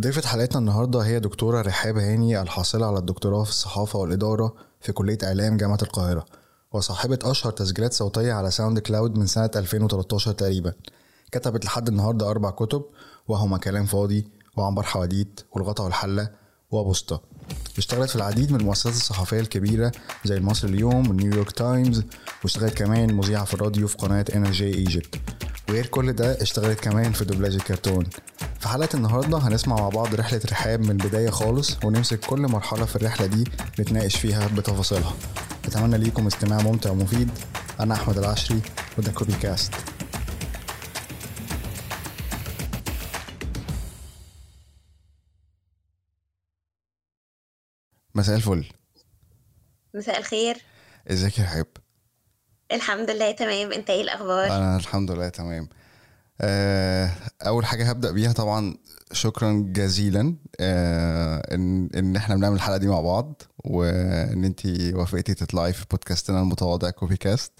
ضيفة حلقتنا النهاردة هي دكتورة رحاب هاني الحاصلة على الدكتوراه في الصحافة والإدارة في كلية إعلام جامعة القاهرة وصاحبة أشهر تسجيلات صوتية على SoundCloud من سنة 2013 تقريبا. كتبت لحد النهاردة أربع كتب وهما كلام فاضي وعنبر حواديت والغطا والحلة وبوسطة. اشتغلت في العديد من المؤسسات الصحفية الكبيرة زي المصري اليوم وال New York Times واشتغلت كمان مذيعة في الراديو في قناة NRJ Egypt وغير كل ده اشتغلت كمان في دوبلاج الكرتون. في حلقة النهاردة هنسمع مع بعض رحلة رحاب من البداية خالص ونمسك كل مرحلة في الرحلة دي نتناقش فيها بتفاصيلها. أتمنى ليكم استماع ممتع ومفيد. أنا أحمد العشري وده كوبي كاست. مساء الفل. مساء الخير. إزيك يا رحاب؟ الحمد لله تمام. انت إيه الأخبار؟ أنا الحمد لله تمام. آه، أول حاجة هبدأ بيها طبعا شكرا جزيلا آه، إن إن إحنا بنعمل الحلقة دي مع بعض وإن انت وافقتي تطلعي في بودكاستنا المتواضع كوفي كاست.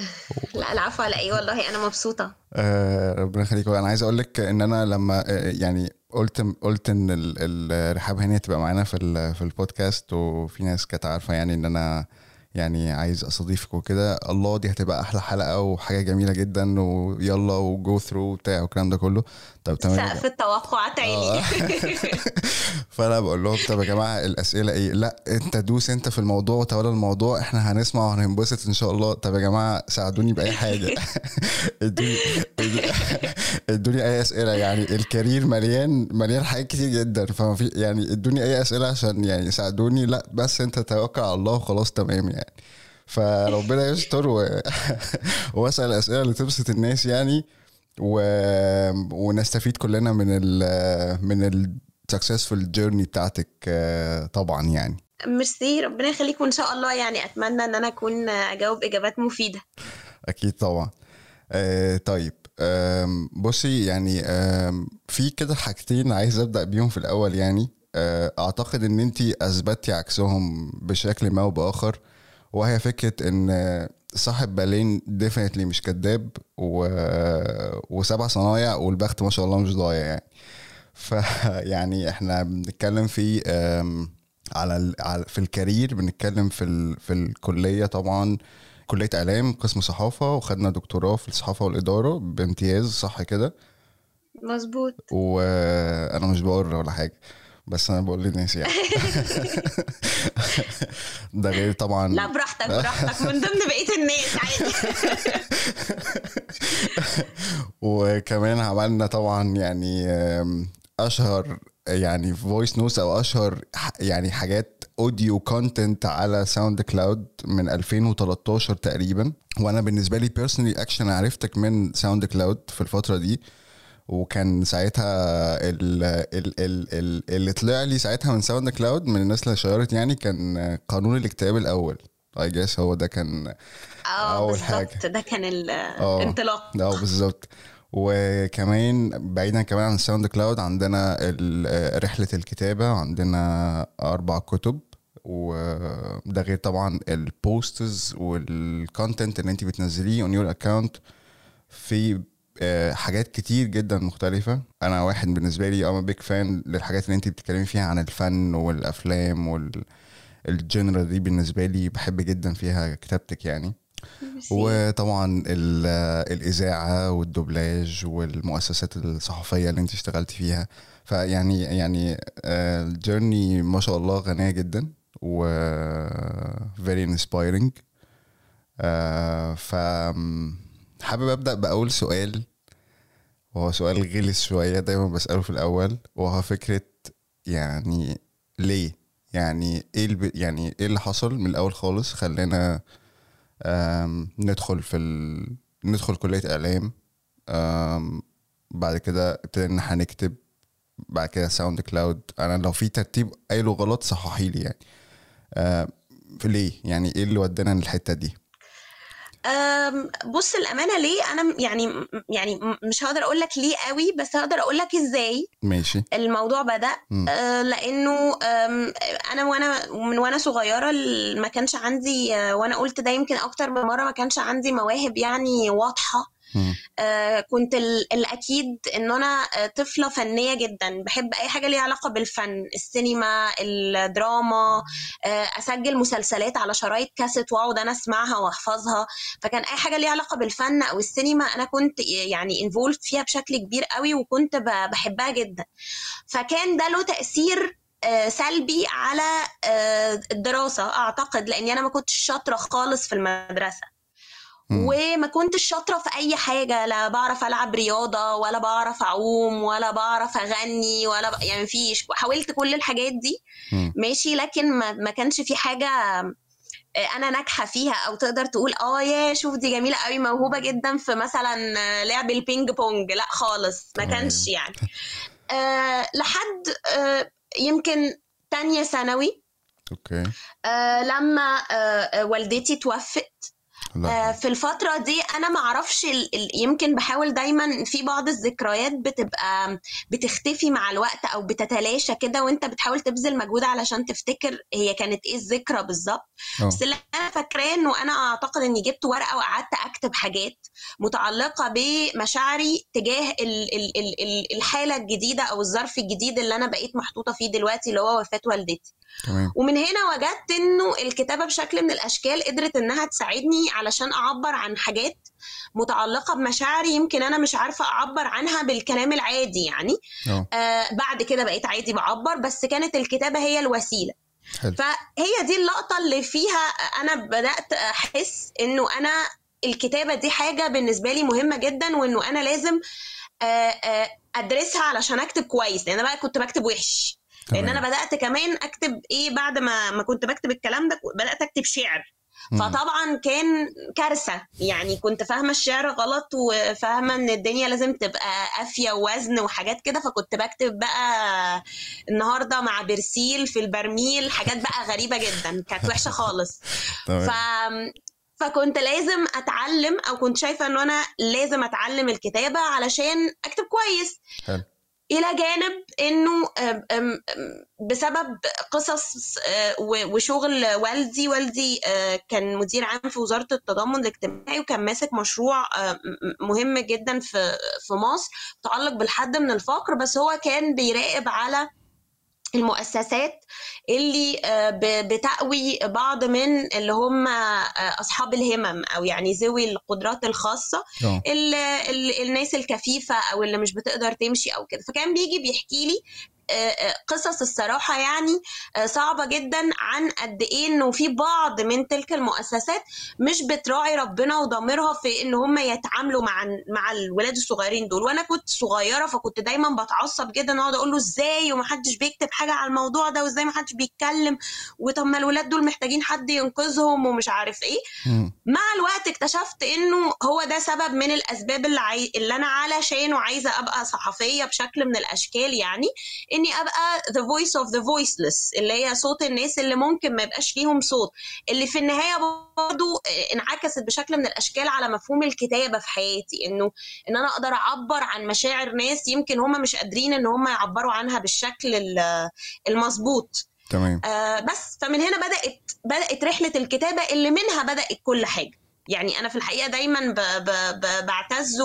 لا العفو على إيه والله أنا مبسوطة. آه، ربنا يخليك. أنا عايز أقول لك إن أنا لما يعني قلت قلت إن الرحاب هنا تبقى معانا في في البودكاست وفي ناس كانت عارفة يعني إن أنا يعني عايز أستضيفك وكده. الله دي هتبقى أحلى حلقة وحاجة جميلة جدا ويلا و go through بتاع والكلام ده كله. طب تمام سقف التوقعات آه. عالي فأنا بقول لهم طب يا جماعة الأسئلة إيه؟ لأ أنت دوس أنت في الموضوع وتولى الموضوع إحنا هنسمع وهننبسط إن شاء الله. طب يا جماعة ساعدوني بأي حاجة. ادوني ادوني أي أسئلة. يعني ال career مليان مليان حاجات كتير جدا. فما في يعني ادوني أي أسئلة عشان يعني ساعدوني. لأ بس أنت توكل على الله وخلاص تمام يعني. فربنا يستر و... وأسأل الاسئله اللي تبسط الناس يعني. و... ونستفيد كلنا من ال من السكسسفul جيرني بتاعتك آه، طبعا يعني. ميرسي ربنا يخليك وإن شاء الله يعني أتمنى إن أنا أكون أجاوب إجابات مفيدة. أكيد طبعا. آه طيب آم، بصي يعني آم، في كده حاجتين عايز أبدأ بيهم في الأول يعني. آه، أعتقد إن انت أثبتي عكسهم بشكل ما أو بآخر وهي فكرة إن صاحب بالين definitely مش كذاب و... وسبع صنايع والبخت ما شاء الله مش ضايع يعني. فيعني إحنا بنتكلم في آم، على ال- على- في ال career بنتكلم في ال... في الكلية طبعا كلية إعلام قسم صحافة وخدنا دكتوراه في الصحافة والإدارة بامتياز صح كده؟ مظبوط. وأنا مش بقر ولا حاجة. بس أنا بقول للناس يعني. ده غير طبعا. لا براحتك براحتك. من ضمن بقية الناس عادي. وكمان عملنا طبعا يعني أشهر يعني voice notes أو أشهر يعني حاجات audio content على SoundCloud من 2013 تقريبا. وأنا بالنسبة لي personally actually عرفتك من SoundCloud في الفترة دي. وكان ساعتها ال ال ال ال اللي طلع لي ساعتها من SoundCloud من الناس اللي shared يعني كان قانون الاكتئاب الأول I guess هو ده كان أول بالظبط حاجة. ده كان آه. الانطلاق آه بالظبط وكمان بعيدا كمان عن ال SoundCloud عندنا ال- رحلة الكتابة عندنا أربع كتب وده غير طبعا ال posts وال content اللي انت بتنزليه on your account في آه، حاجات كتير جدا مختلفة. أنا واحد بالنسبة لي أنا بيك فان للحاجات اللي أنت بتتكلمي فيها عن الفن والأفلام والجنرا دي بالنسبة لي بحب جدا فيها كتابتك يعني. وطبعا ال- الإذاعة والدوبلاج والمؤسسات الصحفية اللي أنت اشتغلت فيها. فيعني يعني آه، الجيرني ما شاء الله غنية جدا و very inspiring. آه، ف حابب أبدأ بأول سؤال. وهو سؤال غلس شوية دايما بسأله في الأول. وهو فكرة يعني ليه؟ يعني إيه الب... يعني إيه اللي حصل من الأول خالص خلينا ندخل في ال... ندخل كلية إعلام. بعد كده ابتدينا هنكتب. بعد كده SoundCloud. أنا لو في ترتيب قايله غلط صححي لي يعني. في ليه؟ يعني إيه اللي ودانا للحتة دي؟ بص الأمانة ليه أنا يعني يعني مش هقدر أقول لك ليه قوي بس هقدر أقول لك إزاي ماشي الموضوع بدأ. آه، لأنه أنا وأنا من وأنا صغيرة ما كانش عندي آه، وأنا قلت ده يمكن أكتر من مرة ما كانش عندي مواهب يعني واضحة. آه، كنت ال- الأكيد إن أنا آه، طفلة فنية جدا. بحب أي حاجة ليها علاقة بالفن السينما الدراما آه، أسجل مسلسلات على شرايط كاسيت وأقعد أنا أسمعها وأحفظها. فكان أي حاجة ليها علاقة بالفن أو السينما أنا كنت يعني انفولد فيها بشكل كبير قوي وكنت بحبها جدا. فكان ده له تأثير آه، سلبي على آه، الدراسة أعتقد لأني أنا ما كنتش شاطرة خالص في المدرسة. مم. وما كنتش شاطرة في أي حاجة لا بعرف ألعب رياضة ولا بعرف أعوم ولا بعرف أغني ولا ب... يعني مفيش حاولت كل الحاجات دي مم. ماشي لكن ما, ما كانش في حاجة آه، أنا ناجحة فيها أو تقدر تقول آه يا شوف دي جميلة قوي موهوبة جدا في مثلا آه، لعب البينج بونج لا خالص ما تمام. كانش يعني أه لحد أه يمكن تانية ثانوي okay أه لما أه والدتي توفت لا. في الفترة دي أنا معرفش يمكن بحاول دايما في بعض الذكريات بتبقى بتختفي مع الوقت أو بتتلاشى كده وأنت بتحاول تبذل مجهود علشان تفتكر هي كانت إيه الذكرى بالظبط. آه. بس اللي أنا فاكراه إنه أنا أعتقد إني جبت ورقة وقعدت أكتب حاجات متعلقة بمشاعري تجاه ال- ال- ال- ال- الحالة الجديدة أو الظرف الجديد اللي أنا بقيت محطوطة فيه دلوقتي اللي هو وفاة والدتي. تمام. ومن هنا وجدت إنه الكتابة بشكل من الأشكال قدرت إنها تساعدني علشان أعبر عن حاجات متعلقة بمشاعري يمكن أنا مش عارفة أعبر عنها بالكلام العادي يعني. آه. آه بعد كده بقيت عادي بعبر بس كانت الكتابة هي الوسيلة. حلو. فهي دي اللقطة اللي فيها أنا بدأت أحس إنه أنا الكتابة دي حاجة بالنسبة لي مهمة جدا وإنه أنا لازم آه، آه، أدرسها علشان أكتب كويس لأن أنا بقى كنت بكتب وحش. لأن. أنا بدات كمان اكتب إيه بعد ما ما كنت بكتب الكلام ده بدات اكتب شعر. فطبعا كان كارثة. يعني كنت فاهمة الشعر غلط وفاهمة إن الدنيا لازم تبقى قافية ووزن وحاجات كده فكنت بكتب بقى النهارده مع برسيل في البرميل حاجات بقى غريبة جدا كانت وحشة خالص. ف... فكنت لازم أتعلم أو كنت شايفة انه أنا لازم أتعلم الكتابة علشان أكتب كويس. حلو. إلى جانب إنه بسبب قصص آه، وشغل والدي والدي آه، كان مدير عام في وزارة التضامن الاجتماعي وكان ماسك مشروع آه، مهم جدا في في مصر متعلق بالحد من الفقر بس هو كان بيراقب على المؤسسات اللي آه، بتأوي بعض من اللي هم آه، أصحاب الهمم أو يعني ذوي القدرات الخاصة آه. ال ال الناس الكفيفة أو اللي مش بتقدر تمشي أو كده. فكان بيجي بيحكي لي آه، آه، قصص الصراحة يعني آه، صعبة جدا عن قد إيه إنه في بعض من تلك المؤسسات مش بتراعي ربنا وضميرها في إن هم يتعاملوا مع مع الولاد الصغيرين دول وأنا كنت صغيرة فكنت دايما بتعصب جدا أقعد أقول له إزاي ومحدش بيكتب حاجة على الموضوع ده وإزاي محدش بيتكلم وطب ما الولاد دول محتاجين حد ينقذهم ومش عارف مم. مع الوقت اكتشفت إنه هو ده سبب من الأسباب اللي, عاي... اللي أنا علشانه عايزة أبقى صحفية بشكل من الأشكال يعني إني أبقى the voice of the voiceless اللي هي صوت الناس اللي ممكن ما يبقاش ليهم صوت اللي في النهاية برضو انعكست بشكل من الأشكال على مفهوم الكتابة في حياتي إنه إن أنا أقدر أعبر عن مشاعر ناس يمكن هم مش قادرين إن هم يعبروا عنها بالشكل ال- المظبوط. تمام. آه بس فمن هنا بدأت بدأت رحلة الكتابة اللي منها بدأت كل حاجة. يعني أنا في الحقيقة دايما ب ب ب بعتز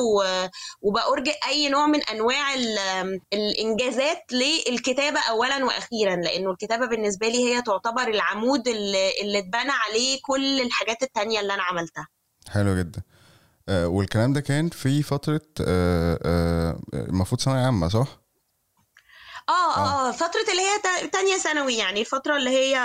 وبأرجئ أي نوع من أنواع ال- الإنجازات للكتابة اولا وأخيرا لأنه الكتابة بالنسبة لي هي تعتبر العمود اللي, اللي اتبنى عليه كل الحاجات التانية اللي أنا عملتها. حلو جدا. آه والكلام ده كان في فترة آه آه المفروض ثانوية عامة صح؟ آه آه آه. فترة اللي هي تا- تانية ثانوي يعني الفترة اللي هي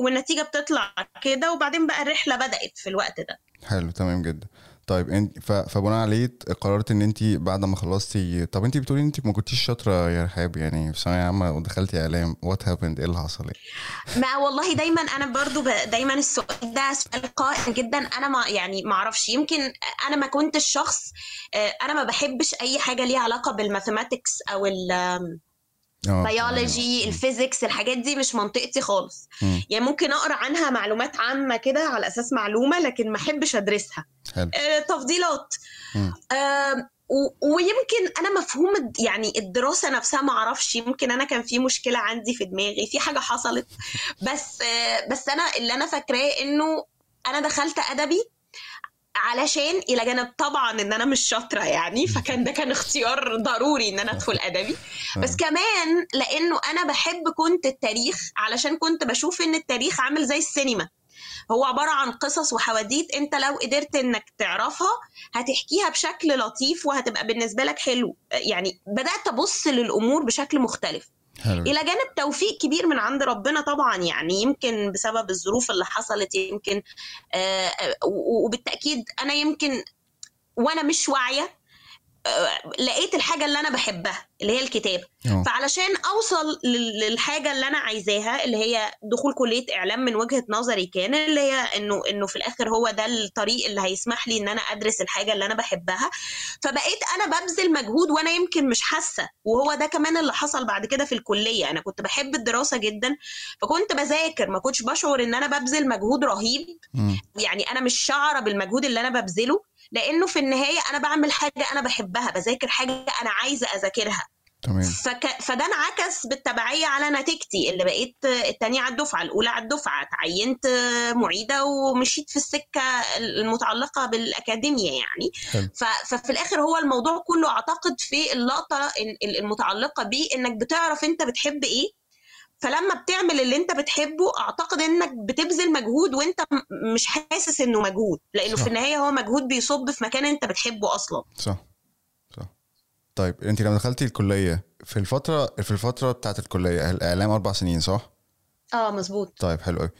والنتيجة بتطلع كده وبعدين بقى الرحلة بدأت في الوقت ده. حلو تمام جدا. طيب انت فبناء عليه قررت ان انت بعد ما خلصتي طب انت بتقولي انت ما كنتيش شاطرة يا رحاب يعني في ثانوية عامة ودخلتي إعلام. what happened إيه اللي حصل؟ ما والله دايما أنا برضو ب... دايما السؤال ده سؤال قائم جدا. أنا ما يعني ما أعرفش يمكن أنا ما كنتش شخص آه، أنا ما بحبش أي حاجة ليها علاقة بال mathematics أو آه البيولوجي تمام. ال physics الحاجات دي مش منطقتي خالص. مم. يعني ممكن أقرأ عنها معلومات عامة كده على أساس معلومة لكن ما أحبش أدرسها. حلو. آه، تفضيلات. ويمكن أنا مفهوم يعني الدراسة نفسها ما أعرفش يمكن أنا كان في مشكلة عندي في دماغي في حاجة حصلت. بس آه، بس أنا اللي أنا فاكراه إنه أنا دخلت أدبي علشان إلى جانب طبعا إن أنا مش شاطرة يعني فكان ده كان اختيار ضروري إن أنا أدخل أدبي. بس كمان لأنه أنا بحب كنت التاريخ علشان كنت بشوف إن التاريخ عامل زي السينما. هو عبارة عن قصص وحواديت أنت لو قدرت إنك تعرفها هتحكيها بشكل لطيف وهتبقى بالنسبة لك حلو. يعني بدأت أبص للأمور بشكل مختلف. إلى جانب توفيق كبير من عند ربنا طبعا يعني يمكن بسبب الظروف اللي حصلت يمكن آه، آه، وبالتأكيد أنا يمكن وأنا مش واعية لقيت الحاجة اللي أنا بحبها اللي هي الكتابة. آه. فعلشان أوصل لل- للحاجة اللي أنا عايزاها اللي هي دخول كلية إعلام من وجهة نظري كان اللي هي إنه إنه في الآخر هو ده الطريق اللي هيسمح لي إن أنا أدرس الحاجة اللي أنا بحبها. فبقيت أنا ببذل مجهود وأنا يمكن مش حاسة. وهو ده كمان اللي حصل بعد كده في الكلية. أنا كنت بحب الدراسة جدا فكنت بذاكر ما كنتش بشعر إن أنا ببذل مجهود رهيب. مم. يعني أنا مش شعره بالمجهود اللي أنا ببذله. لأنه في النهاية أنا بعمل حاجة أنا بحبها بذاكر حاجة أنا عايزة أذاكرها. تمام. فك... فده انعكس بالتبعية على نتيجتي اللي بقيت التانية على الدفعة الأولى على الدفعة اتعينت معيدة ومشيت في السكة المتعلقة بالأكاديمية يعني. حلو. ف... ففي الآخر هو الموضوع كله أعتقد في اللقطة ال- المتعلقة بيه إنك بتعرف أنت بتحب إيه فلما بتعمل اللي انت بتحبه أعتقد إنك بتبذل مجهود وأنت مش حاسس إنه مجهود لأنه صح. في النهاية هو مجهود بيصب في مكان أنت بتحبه أصلا. صح. صح. طيب أنت لما دخلتي الكلية في الفترة في الفترة بتاعت الكلية الاعلام أربع سنين صح؟ آه مظبوط. طيب حلو قوي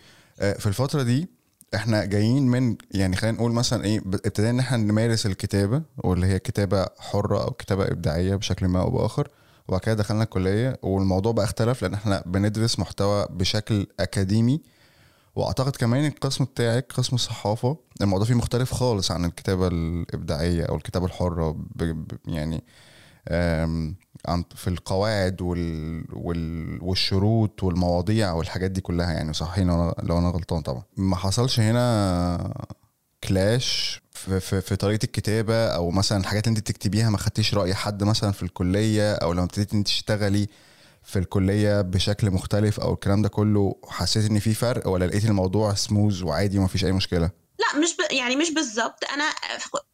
في الفترة دي إحنا جايين من يعني خلينا نقول مثلا إيه ابتدينا إن إحنا نمارس الكتابة واللي هي كتابة حرة أو كتابة إبداعية بشكل ما أو بآخر. وبعد كده دخلنا الكلية والموضوع بقى اختلف لأن إحنا بندرس محتوى بشكل أكاديمي وأعتقد كمان القسم بتاعك قسم الصحافة الموضوع فيه مختلف خالص عن الكتابة الإبداعية أو الكتابة الحرة. يعني في القواعد وال... وال... والشروط والمواضيع والحاجات دي كلها يعني صحيح لو أنا غلطان طبعا ما حصلش هنا كلاش في, في, طريقة الكتابة أو مثلا الحاجات اللي أنت بتكتبيها ما خدتيش رأي حد مثلا في الكلية أو لما ابتديتي أنت تشتغلي في الكلية بشكل مختلف أو الكلام ده كله حسيت إن في فرق ولا لقيتي الموضوع سموز وعادي وما فيش أي مشكلة؟ لا مش ب... يعني مش بالظبط أنا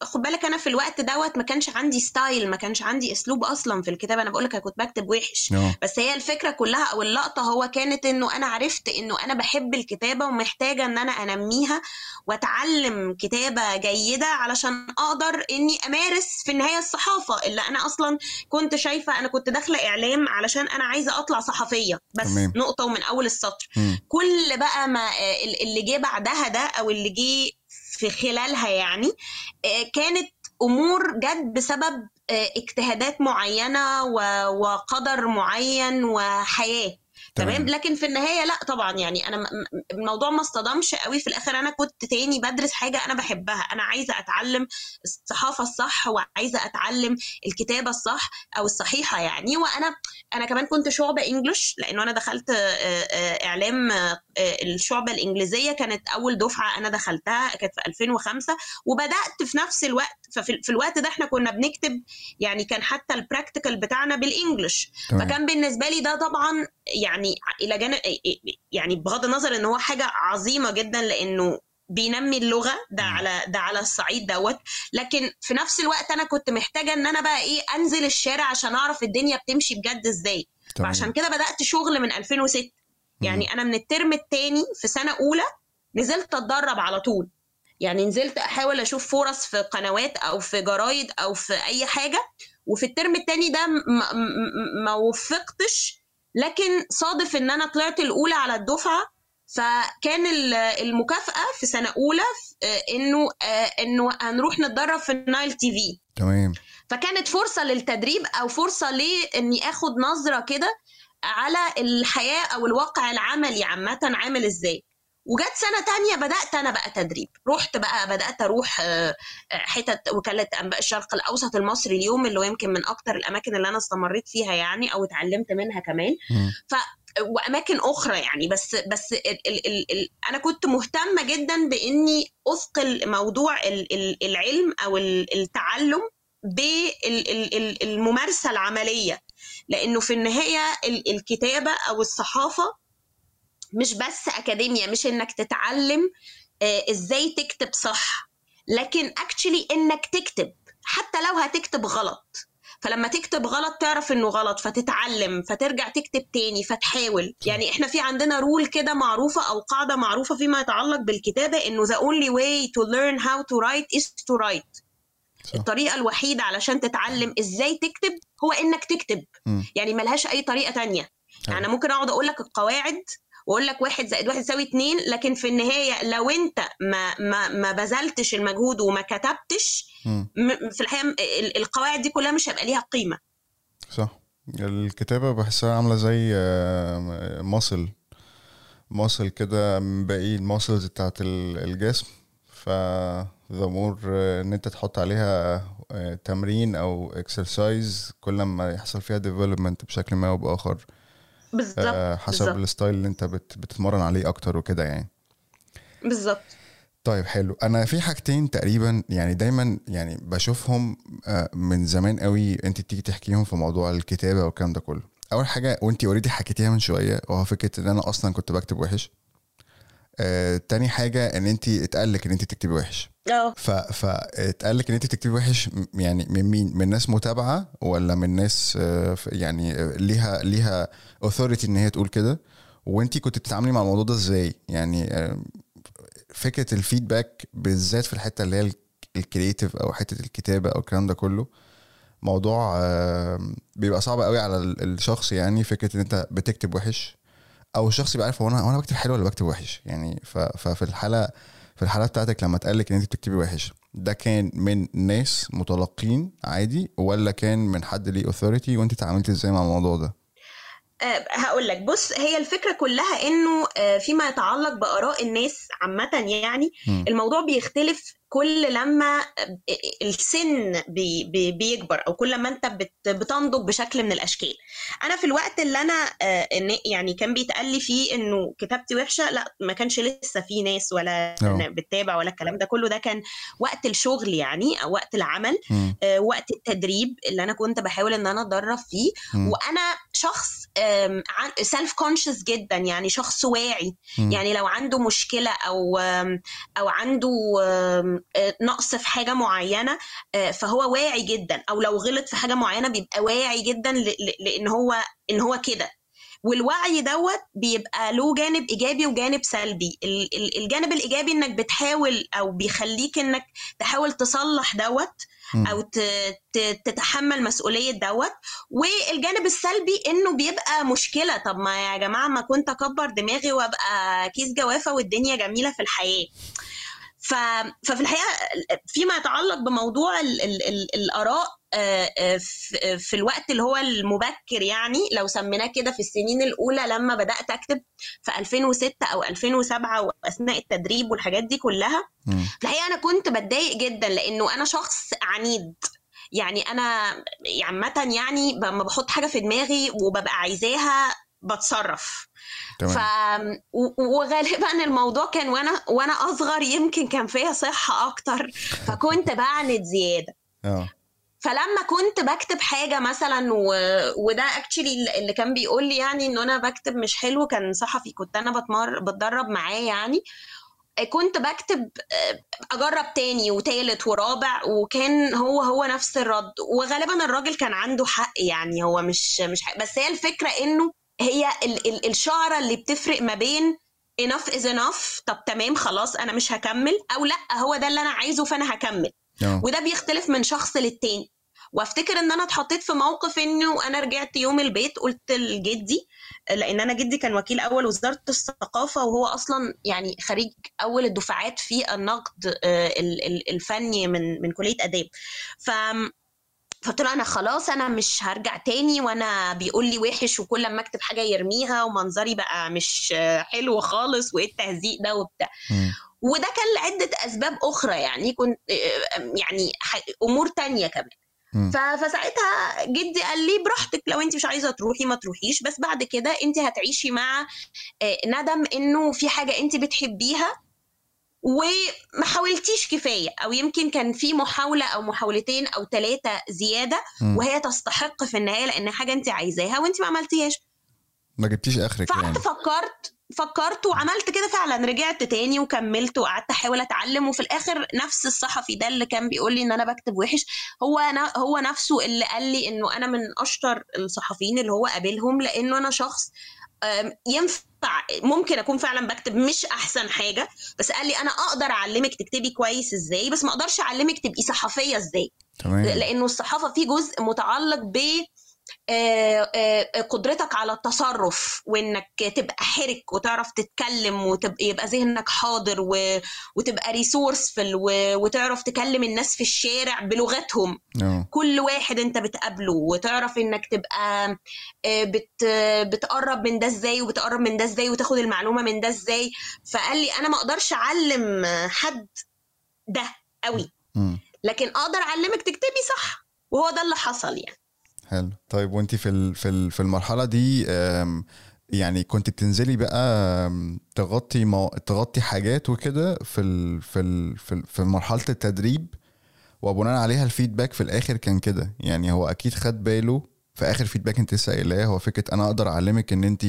خد بالك أنا في الوقت دوت ما كانش عندي ستايل ما كانش عندي أسلوب أصلا في الكتابة. أنا بقول لك أنا كنت بكتب وحش. آه. بس هي الفكرة كلها أو اللقطة هو كانت إنه أنا عرفت إنه أنا بحب الكتابة ومحتاجة إن أنا أنميها وأتعلم كتابة جيدة علشان أقدر إني أمارس في النهاية الصحافة اللي أنا أصلا كنت شايفة. أنا كنت داخلة إعلام علشان أنا عايزة أطلع صحفية. بس تمام. نقطة ومن أول السطر. مم. كل بقى ما اللي جه بعدها ده أو اللي جه في خلالها يعني آه، كانت أمور جت بسبب آه، اجتهادات معينة وقدر معين وحياة. تمام. لكن في النهاية لا طبعا يعني أنا الموضوع ما اصطدمش قوي. في الآخر أنا كنت تاني بدرس حاجة أنا بحبها. أنا عايزة أتعلم الصحافة الصح وعايزة أتعلم الكتابة الصح أو الصحيحة يعني. وأنا أنا كمان كنت شعبة انجلش لأنه أنا دخلت إعلام الشعبة الإنجليزية كانت أول دفعة أنا دخلتها كانت في 2005 وبدأت في نفس الوقت ففي في الوقت ده إحنا كنا بنكتب يعني كان حتى البراكتيكال بتاعنا بالانجلش. فكان بالنسبة لي ده طبعا يعني إلى جانب يعني بغض النظر إن هو حاجة عظيمة جدا لأنه بينمي اللغة ده. على ده على الصعيد دوت. لكن في نفس الوقت أنا كنت محتاجة إن أنا بقى إيه أنزل الشارع عشان أعرف الدنيا بتمشي بجد إزاي. تمام. وعشان كده بدأت شغل من 2006 يعني أنا من ال term الثاني في سنة أولى نزلت أتدرب على طول. يعني نزلت أحاول أشوف فرص في قنوات أو في جرايد أو في أي حاجة. وفي ال term الثاني ده ما وفقتش لكن صادف إن أنا طلعت الأولى على الدفعة فكان ال- المكافأة في سنة أولى آه، إنه آه، إنه هنروح نتدرب في ال Nile TV تمام. فكانت فرصة للتدريب أو فرصة لإني آخد نظرة كده على الحياة أو الواقع العملي عامة عامل إزاي. وجت سنة تانية بدأت أنا بقى تدريب. رحت بقى بدأت أروح آه، آه، حتت وكالة انباء الشرق الأوسط المصري اليوم اللي هو يمكن من أكتر الأماكن اللي أنا استمريت فيها يعني أو اتعلمت منها كمان. مم. وأماكن أخرى يعني. بس بس ال ال ال ال أنا كنت مهتمة جدا بإني اثقل موضوع ال ال العلم أو ال- التعلم بالممارسه العملية. لأنه في النهاية ال- الكتابة أو الصحافة مش بس اكاديميا مش إنك تتعلم آه، إزاي تكتب صح لكن actually إنك تكتب حتى لو هتكتب غلط. فلما تكتب غلط تعرف إنه غلط فتتعلم فترجع تكتب تاني فتحاول. يعني إحنا في عندنا rule كده معروفة أو قاعدة معروفة فيما يتعلق بالكتابة إنه the only way to learn how to write is to write. صح. الطريقة الوحيدة علشان تتعلم إزاي تكتب هو إنك تكتب. مم. يعني ملهاش أي طريقة تانية. يعني ممكن أقعد أقول لك القواعد واقول لك واحد زائد واحد يساوي اتنين لكن في النهاية لو انت ما ما ما بذلتش المجهود وما كتبتش في الحقيقة م- ال- القواعد دي كلها مش هيبقى ليها قيمة. صح. الكتابة بحسها عاملة زي muscle muscle كده من باقي ال muscles بتاعت ال- الجسم. ف the more آه، إن أنت تحط عليها آه، تمرين أو exercise كل ما يحصل فيها development بشكل ما أو بآخر بالظبط آه، حسب بالظبط. ال style اللي انت بت- بتتمرن عليه أكتر وكده يعني. بالظبط. طيب حلو. أنا في حاجتين تقريبا يعني دايما يعني بشوفهم آه، من زمان قوي انت تيجي تحكيهم في موضوع الكتابة والكلام ده كله. أول حاجة وانت already حكيتيها من شوية وهو فكرة إن أنا أصلا كنت بكتب وحش. آه، تاني حاجة إن انت اتقال لك إن انت بتكتبي وحش. آه. ف فاتقال لك إن انت بتكتبي وحش يعني من مين؟ من ناس متابعة ولا من ناس آه، يعني ليها ليها authority إن هي تقول كده؟ وانت كنت بتتعاملي مع الموضوع ده إزاي؟ يعني آه، فكرة ال feedback بالذات في الحتة اللي هي ال creative أو حتة الكتابة أو الكلام ده كله موضوع بيبقى صعب قوي على ال- الشخص يعني فكرة إن أنت بتكتب وحش. أو الشخص يبقى عارف هو أنا هو أنا بكتب حلو ولا بكتب وحش؟ يعني ففي الحاله في الحاله بتاعتك لما اتقال لك إن أنت بتكتبي وحش ده كان من ناس متلقين عادي ولا كان من حد ليه authority وأنت اتعاملتي إزاي مع الموضوع ده؟ آه، هقول لك. بص هي الفكرة كلها إنه آه، فيما يتعلق بآراء الناس عامة يعني مم. الموضوع بيختلف كل لما آه، السن بي بي بيكبر أو كل ما أنت بت بتنضج بشكل من الأشكال أنا في الوقت اللي أنا آه، يعني كان بيتقال لي فيه إنه كتابتي وحشة لأ ما كانش لسه في ناس ولا. بتتابع ولا الكلام ده كله ده كان وقت الشغل يعني أو وقت العمل. آه، وقت التدريب اللي أنا كنت بحاول إن أنا أتدرب فيه. وأنا شخص سيلف كونشس جدا يعني شخص واعي. يعني لو عنده مشكلة أو أو عنده آه، نقص في حاجة معينة آه، فهو واعي جدا أو لو غلط في حاجة معينة بيبقى واعي جدا لإن هو إن هو كده. والوعي دوت بيبقى له جانب إيجابي وجانب سلبي. ال- ال- الجانب الإيجابي إنك بتحاول أو بيخليك إنك تحاول تصلح دوت. أو تتحمل مسؤولية دوت. والجانب السلبي إنه بيبقى مشكلة. طب ما يا جماعة ما كنت أكبر دماغي وأبقى كيس جوافة والدنيا جميلة في الحياة. ف... ففي الحقيقة فيما يتعلق بموضوع ال... ال... ال... الآراء آه، آه، في الوقت اللي هو المبكر يعني لو سميناه كده في السنين الأولى لما بدأت أكتب في 2006 أو 2007 وأثناء التدريب والحاجات دي كلها. في الحقيقة أنا كنت بتضايق جدا لأنه أنا شخص عنيد يعني أنا عامه يعني لما بحط حاجة في دماغي وببقى عايزاها بتصرف. ف تمام و- وغالبا الموضوع كان وأنا وأنا أصغر يمكن كان فيها صحة أكتر. فكنت بعند زيادة. آه. فلما كنت بكتب حاجة مثلا و... وده اكشلي اللي كان بيقول لي يعني إن أنا بكتب مش حلو كان صحفي كنت أنا بتمر بتدرب معاه يعني. كنت بكتب آه، أجرب تاني وتالت ورابع وكان هو هو نفس الرد. وغالبا الراجل كان عنده حق يعني هو مش مش حق. بس هي الفكرة إنه هي ال ال الشعرة اللي بتفرق ما بين enough is enough طب تمام خلاص أنا مش هكمل أو لأ هو ده اللي أنا عايزه فأنا هكمل. آه. وده بيختلف من شخص للتاني. وافتكر إن أنا اتحطيت في موقف إنه أنا رجعت يوم البيت قلت لجدي لأن أنا جدي كان وكيل أول وزارة الثقافة وهو أصلا يعني خريج أول الدفعات في النقد آه، ال- ال- الفني من من كلية آداب. ف فقلت له أنا خلاص أنا مش هرجع تاني وأنا بيقول لي وحش وكل ما اكتب حاجة يرميها ومنظري بقى مش آه، حلو خالص وايه التهزيق ده وبتاع. وده كان لعدة أسباب أخرى يعني كنت يعني ح- أمور تانية كمان. فساعتها جدي قال لي براحتك لو انت مش عايزة تروحي ما تروحيش بس بعد كده انت هتعيشي مع آه، ندم إنه في حاجة انت بتحبيها وما حاولتيش كفاية أو يمكن كان في محاولة أو محاولتين أو ثلاثة زيادة. وهي تستحق في النهاية لأن حاجة أنت عايزاها وأنت ما عملتيهاش ما جبتيش آخرك يعني فقعدت فكرت فكرت وعملت كده فعلا رجعت تاني وكملت وقعدت أحاول أتعلم وفي الآخر نفس الصحفي ده اللي كان بيقول لي إن أنا بكتب وحش هو أنا هو نفسه اللي قال لي إنه أنا من أشطر الصحفيين اللي هو قابلهم لأنه أنا شخص ينفع ممكن أكون فعلا بكتب مش أحسن حاجة بس قال لي أنا أقدر أعلمك تكتبي كويس إزاي بس ما أقدرش أعلمك تبقي صحفية إزاي. تمام. لأنه الصحافة في جزء متعلق ب قدرتك على التصرف وإنك تبقى حرك وتعرف تتكلم وتبقى يبقى ذهنك حاضر. وتبقى ريسورسفل. وتعرف تكلم الناس في الشارع بلغتهم آه كل واحد أنت بتقابله وتعرف إنك تبقى آه، بت... بتقرب من ده إزاي وبتقرب من ده إزاي وتاخد المعلومة من ده إزاي فقال لي أنا ما أقدرش أعلم حد ده قوي. لكن أقدر أعلمك تكتبي صح وهو ده اللي حصل يعني حلو. طيب وانت في في في المرحلة دي يعني كنت بتنزلي بقى تغطي مو... تغطي حاجات وكده في ال... في ال... في مرحلة التدريب؟ وبناء عليها الفيدباك في الآخر كان كده. يعني هو أكيد خد باله في آخر فيدباك انت لسه هو فكرة أنا أقدر أعلمك إن انت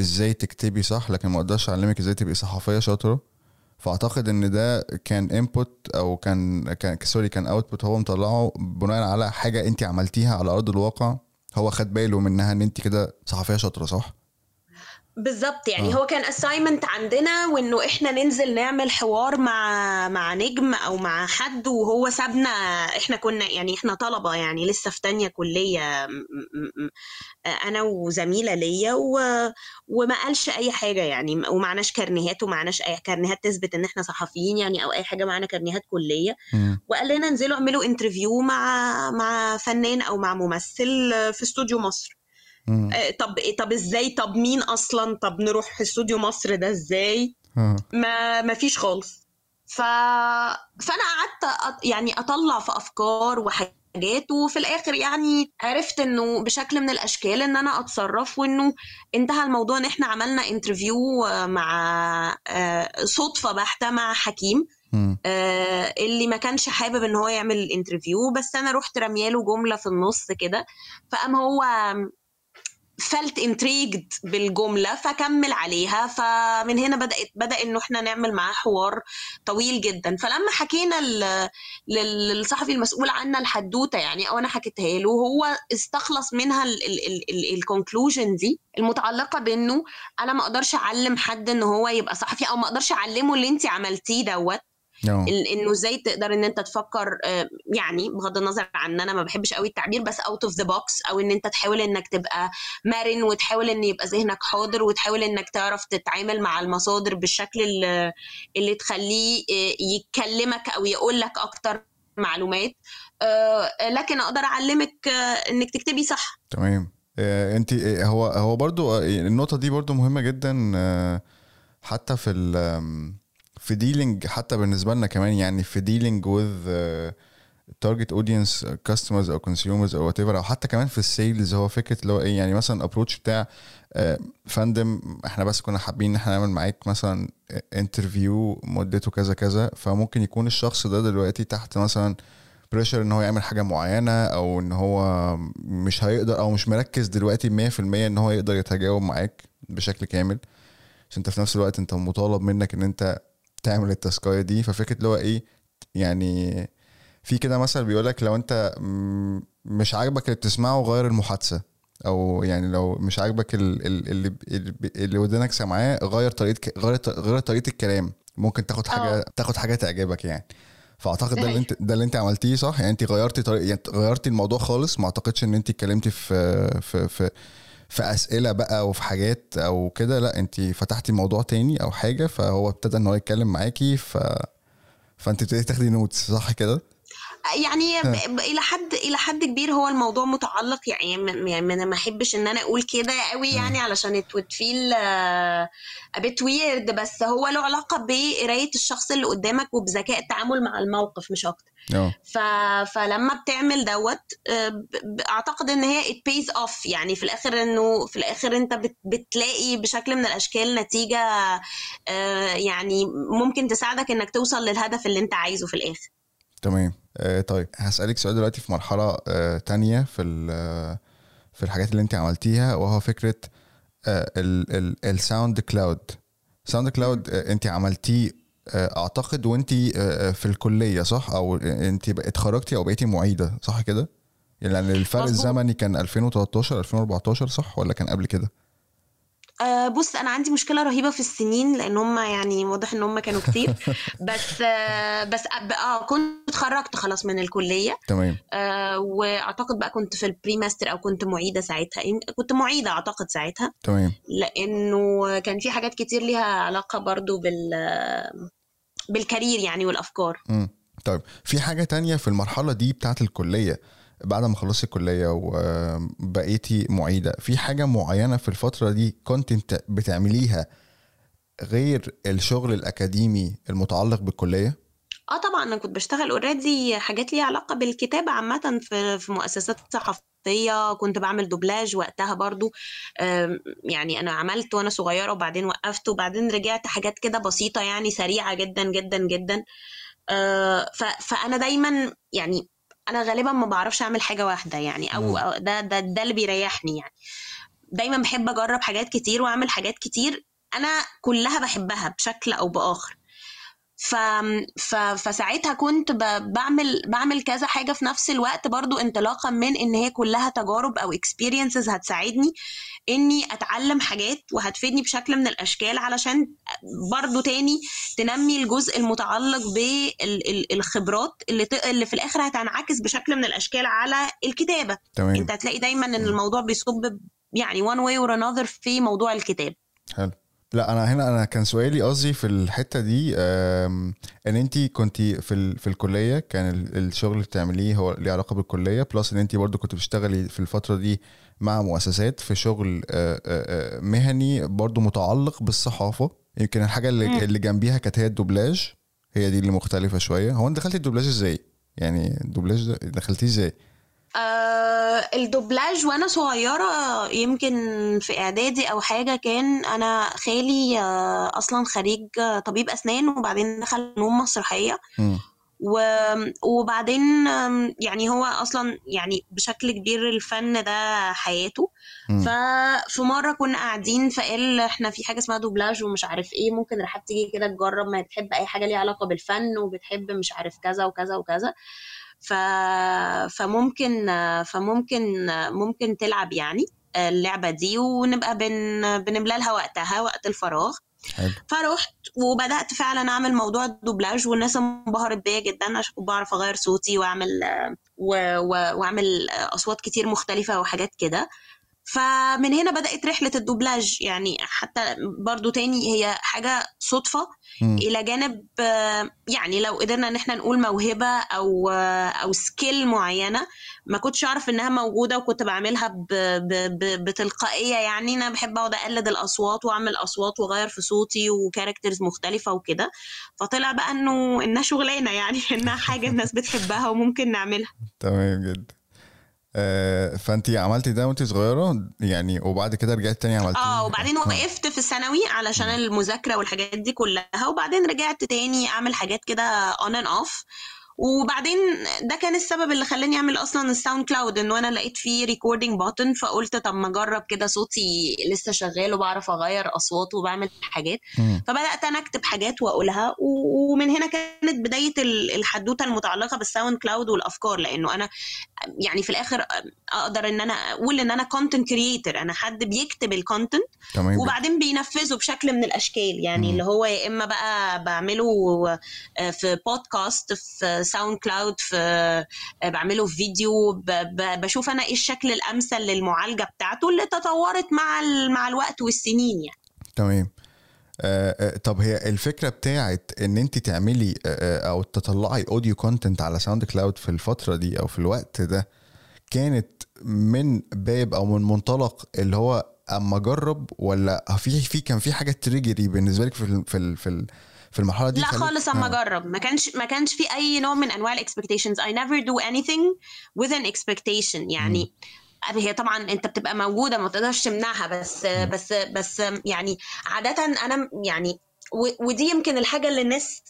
إزاي تكتبي صح لكن ما أقدرش أعلمك إزاي تبقي صحفية شاطرة. فأعتقد إن ده كان input أو كان كان sorry كان output هو مطلعه بناء على حاجة انت عملتيها على أرض الواقع هو خد باله منها إن انت كده صحفية شاطرة صح؟ بالظبط يعني آه. هو كان assignment عندنا وإنه إحنا ننزل نعمل حوار مع مع نجم أو مع حد وهو سابنا إحنا كنا يعني إحنا طلبة يعني لسه في تانية كلية أنا وزميلة ليا و... وما قالش أي حاجة يعني ومعناش كارنيهات ومعناش أي كارنيهات تثبت إن إحنا صحفيين يعني أو أي حاجة معانا كارنيهات كلية. وقال لنا انزلوا اعملوا interview مع مع فنان أو مع ممثل في استوديو مصر طب إيه- طب إزاي طب مين أصلا طب نروح استوديو مصر ده إزاي آه. ما ما فيش خالص ف... فأنا قعدت. يعني أطلع في أفكار وحاجات وفي الآخر يعني عرفت إنه بشكل من الأشكال إن أنا أتصرف وإنه انتهى الموضوع إن إحنا عملنا interview آه، مع آه، صدفة بحتة مع حكيم. آه، اللي ما كانش حابب إن هو يعمل ال interview بس أنا رحت رمياله جملة في النص كده فقام هو felt intrigued بالجملة فكمل عليها. فمن هنا بدات بدأ إنه إحنا نعمل معاه حوار طويل جدا. فلما حكينا للصحفي المسؤول عنا الحدوتة يعني أو أنا حكيتها له هو استخلص منها ال conclusion دي المتعلقة بإنه أنا ما أقدرش أعلم حد إن هو يبقى صحفي أو ما أقدرش أعلمه اللي انت عملتيه دوت. إنه إزاي تقدر إن أنت تفكر آه، يعني بغض النظر عن إن أنا ما بحبش قوي التعبير بس out of the box أو إن أنت تحاول إنك تبقى مرن وتحاول إن يبقى ذهنك حاضر وتحاول إنك تعرف تتعامل مع المصادر بالشكل اللي, اللي تخليه آه، يكلمك أو يقول لك أكتر معلومات. آه، لكن أقدر أعلمك آه، إنك تكتبي صح. تمام. آه، انت آه، هو هو برضو آه، النقطة دي برضو مهمة جدا آه، حتى في في dealing حتى بالنسبة لنا كمان يعني في dealing with target audience customers أو consumers أو what أو حتى كمان في ال sales هو فكرة اللي هو إيه يعني مثلا approach بتاع فندم إحنا بس كنا حابين إن إحنا نعمل معاك مثلا interview مدته كذا كذا فممكن يكون الشخص ده دلوقتي تحت مثلا pressure إن هو يعمل حاجة معينة أو إن هو مش هيقدر أو مش مركز دلوقتي 100% إن هو يقدر يتجاوب معاك بشكل كامل. عشان أنت في نفس الوقت أنت مطالب منك إن أنت تعمل ال task اية دي ففكرة اللي هو إيه يعني في كده مثل بيقول لك لو أنت مش عاجبك اللي بتسمعه غير المحادثة أو يعني لو مش عاجبك ال- ال- اللي اللي, اللي ودنك سامعاه غير طريقة غير غير طريقة الكلام ممكن تاخد حاجة آه. تاخد حاجة تعجبك يعني فأعتقد ده اللي. أنت ده اللي أنت عملتيه صح يعني أنت غيرتي طريقه يعني غيرتي الموضوع خالص ما أعتقدش إن أنت اتكلمتي في في في في أسئلة بقى وفي حاجات أو كده لا انت فتحتي موضوع تاني أو حاجة فهو ابتدى إن هو يتكلم معاكي ف فانت ابتديتي تاخدي نوتس صح كده؟ يعني إلى حد إلى حد كبير هو الموضوع متعلق يعني م- يعني أنا ما أحبش إن أنا أقول كده قوي يعني علشان it would feel uh, a bit weird بس هو له علاقة بقراية الشخص اللي قدامك وبذكاء التعامل مع الموقف مش أكتر. ف... فلما بتعمل دوت آه، أعتقد إن هي it pays off يعني في الآخر إنه في الآخر أنت بت... بتلاقي بشكل من الأشكال نتيجة آه، يعني ممكن تساعدك إنك توصل للهدف اللي أنت عايزه في الآخر. تمام. آه طيب هسألك سؤال دلوقتي في مرحلة آه تانية في ال- في الحاجات اللي انت عملتيها وهو فكرة الساوند كلاود ساوند كلاود انت عملتيه آه، اعتقد وانت في الكلية صح؟ أو انت اتخرجتي أو بقيتي معيدة صح كده؟ يعني الفرق. الزمني كان 2013 2014 صح؟ ولا كان قبل كده؟ أه بص أنا عندي مشكلة رهيبة في السنين لأن هم يعني واضح إن هم كانوا كتير. بس أه بس آه كنت اتخرجت خلاص من الكلية. تمام. أه وأعتقد بقى كنت في البري ماستر أو كنت معيدة ساعتها. كنت معيدة أعتقد ساعتها. تمام. لأنه كان في حاجات كتير ليها علاقة برضو بال بال career يعني والأفكار. مم. طيب في حاجة تانية في المرحلة دي بتاعت الكلية؟ بعد ما خلصتي الكلية وبقيتي معيدة في حاجة معينة في الفترة دي كنت انت بتعمليها غير الشغل الأكاديمي المتعلق بالكلية؟ آه طبعا أنا كنت بشتغل already حاجات ليها علاقة بالكتابة عامة في في مؤسسات صحفيه كنت بعمل دوبلاج وقتها برضو يعني أنا عملت وأنا صغيرة وبعدين وقفت وبعدين رجعت حاجات كده بسيطة يعني سريعة جدا جدا جدا آه، فأنا دايما يعني أنا غالبا ما بعرفش أعمل حاجة واحدة يعني أو. أو ده ده ده اللي بيريحني يعني دايما بحب أجرب حاجات كتير وأعمل حاجات كتير أنا كلها بحبها بشكل أو بآخر ف... ف... فساعتها كنت ب... بعمل بعمل كذا حاجة في نفس الوقت برضو انطلاقا من إن هي كلها تجارب أو experiences هتساعدني إني أتعلم حاجات وهتفيدني بشكل من الأشكال علشان برضو تاني تنمي الجزء المتعلق بالخبرات اللي ت... اللي في الآخر هتنعكس بشكل من الأشكال على الكتابة. تمام. أنت هتلاقي دايما إن الموضوع بيصب يعني one way or another في موضوع الكتاب حلو. لا أنا هنا أنا كان سؤالي قصدي في الحتة دي إن أنت كنت في ال- في الكلية كان ال- الشغل اللي بتعمليه هو ليه علاقة بالكلية بلس إن أنت برضو كنت بتشتغلي في الفترة دي مع مؤسسات في شغل آه، آه، آه، مهني برضو متعلق بالصحافة. يمكن الحاجة اللي, مم. اللي جنبيها كانت هي الدوبلاج. هي دي اللي مختلفة شوية. هو أنت دخلتي الدوبلاج إزاي؟ يعني الدوبلاج دخلتيه إزاي؟ آه الدوبلاج وأنا صغيرة يمكن في إعدادي أو حاجة كان أنا خالي آه أصلا خريج آه، طبيب أسنان وبعدين دخل فنون مسرحية. و... وبعدين يعني هو أصلا يعني بشكل كبير الفن ده حياته مم. ففي مرة كنا قاعدين فقال إحنا في حاجة اسمها دوبلاج ومش عارف إيه ممكن رحاب تيجي كده تجرب ما بتحب أي حاجة ليها علاقة بالفن وبتحب مش عارف كذا وكذا وكذا ف... فممكن فممكن ممكن تلعب يعني اللعبة دي ونبقى بن... بنملى لها وقتها وقت الفراغ. حلو. فرحت وبدأت فعلا أعمل موضوع الدوبلاج والناس انبهرت بيا جدا عشان بعرف أغير صوتي وأعمل و... و... وأعمل أصوات كتير مختلفة وحاجات كده. فمن هنا بدأت رحلة الدوبلاج. يعني حتى برضو تاني هي حاجة صدفة. مم. إلى جانب يعني لو قدرنا إن إحنا نقول موهبة أو آه، أو skill معينة ما كنتش أعرف إنها موجودة وكنت بعملها ب ب ب بتلقائية. يعني أنا بحب أقعد أقلد الأصوات وأعمل أصوات وأغير في صوتي و characters مختلفة وكده. فطلع بقى إنه إنها شغلانة يعني إنها حاجة الناس بتحبها وممكن نعملها. تمام جدا. فانت عملتي ده وانت صغيرة؟ يعني وبعد كده رجعت تاني عملتي آه وبعدين وقفت في الثانوي علشان المذاكرة والحاجات دي كلها وبعدين رجعت تاني أعمل حاجات كده on and off وبعدين ده كان السبب اللي خلاني أعمل أصلا ال SoundCloud انه أنا لقيت فيه recording button فقلت طب ما أجرب كده صوتي لسه شغال وبعرف أغير أصوات وبعمل حاجات. مم. فبدأت أنا أكتب حاجات وأقولها ومن هنا كانت بداية ال- الحدوتة المتعلقة بال SoundCloud والأفكار لأنه أنا يعني في الآخر أقدر إن أنا أقول إن أنا content creator أنا حد بيكتب ال content. وبعدين بينفذه بشكل من الأشكال يعني مم. اللي هو يا إما بقى بعمله آه، في بودكاست في SoundCloud في آه، بعمله في فيديو بشوف أنا إيه الشكل الأمثل للمعالجة بتاعته اللي تطورت مع مع الوقت والسنين يعني تمام طب هي الفكرة بتاعت إن أنت تعملي آه، آه، أو تطلعي audio content على SoundCloud في الفترة دي أو في الوقت ده كانت من باب أو من منطلق اللي هو أما أجرب ولا في في كان في حاجة trigger بالنسبة لك في ال- في ال- في ال- في المرحلة دي لا خالص أما آه. أجرب. ما كانش ما كانش في أي نوع من أنواع ال expectations I never do anything with an expectation. يعني هي طبعا أنت بتبقى موجودة ما تقدرش تمنعها بس بس بس يعني عاده أنا يعني ودي يمكن الحاجة اللي الناس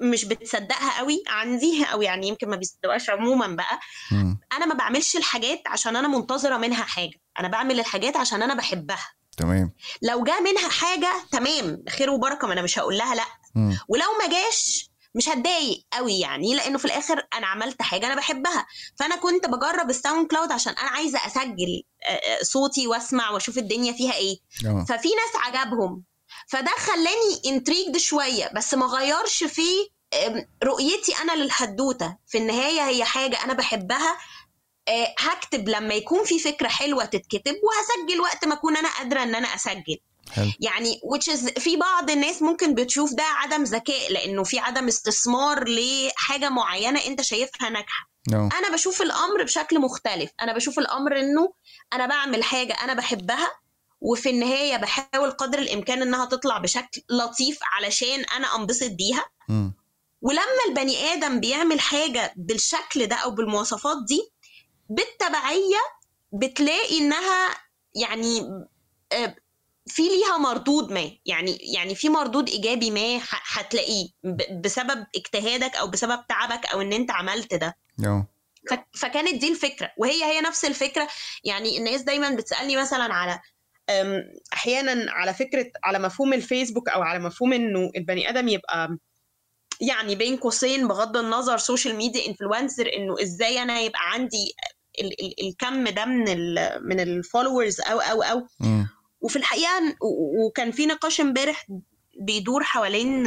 مش بتصدقها قوي عندي أو يعني يمكن ما بيصدقوهاش عموما بقى. مم. أنا ما بعملش الحاجات عشان أنا منتظرة منها حاجة أنا بعمل الحاجات عشان أنا بحبها. تمام. لو جا منها حاجة تمام خير وبركة ما أنا مش هقول لها لأ. مم. ولو ما جاش مش هتضايق قوي يعني لأنه في الآخر أنا عملت حاجة أنا بحبها. فأنا كنت بجرب ال SoundCloud عشان أنا عايزة أسجل آه، آه، صوتي وأسمع وأشوف الدنيا فيها إيه. آه. ففي ناس عجبهم. فده خلاني intrigued شوية بس ما غيرش في رؤيتي أنا للحدوتة. في النهاية هي حاجة أنا بحبها. آه، هكتب لما يكون في فكرة حلوة تتكتب وهسجل وقت ما أكون أنا قادرة إن أنا أسجل. حلو. يعني which في بعض الناس ممكن بتشوف ده عدم ذكاء لأنه في عدم استثمار لحاجة معينة أنت شايفها ناجحة. آه أنا بشوف الأمر بشكل مختلف. أنا بشوف الأمر إنه أنا بعمل حاجة أنا بحبها وفي النهاية بحاول قدر الإمكان إنها تطلع بشكل لطيف علشان أنا أنبسط بيها. مم. ولما البني آدم بيعمل حاجة بالشكل ده أو بالمواصفات دي بالتبعية بتلاقي إنها يعني آه، في ليها مردود ما يعني يعني في مردود إيجابي ما هتلاقيه بسبب اجتهادك أو بسبب تعبك أو إن أنت عملت ده. آه. ف- فكانت دي الفكرة وهي هي نفس الفكرة. يعني الناس دايما بتسألني مثلا على أحيانا على فكرة على مفهوم الفيسبوك أو على مفهوم إنه البني آدم يبقى يعني بين قوسين بغض النظر social media influencer إنه إزاي أنا يبقى عندي ال- ال- الكم ده من ال من ال followers أو أو أو. مم. وفي الحقيقة وكان في نقاش امبارح بيدور حوالين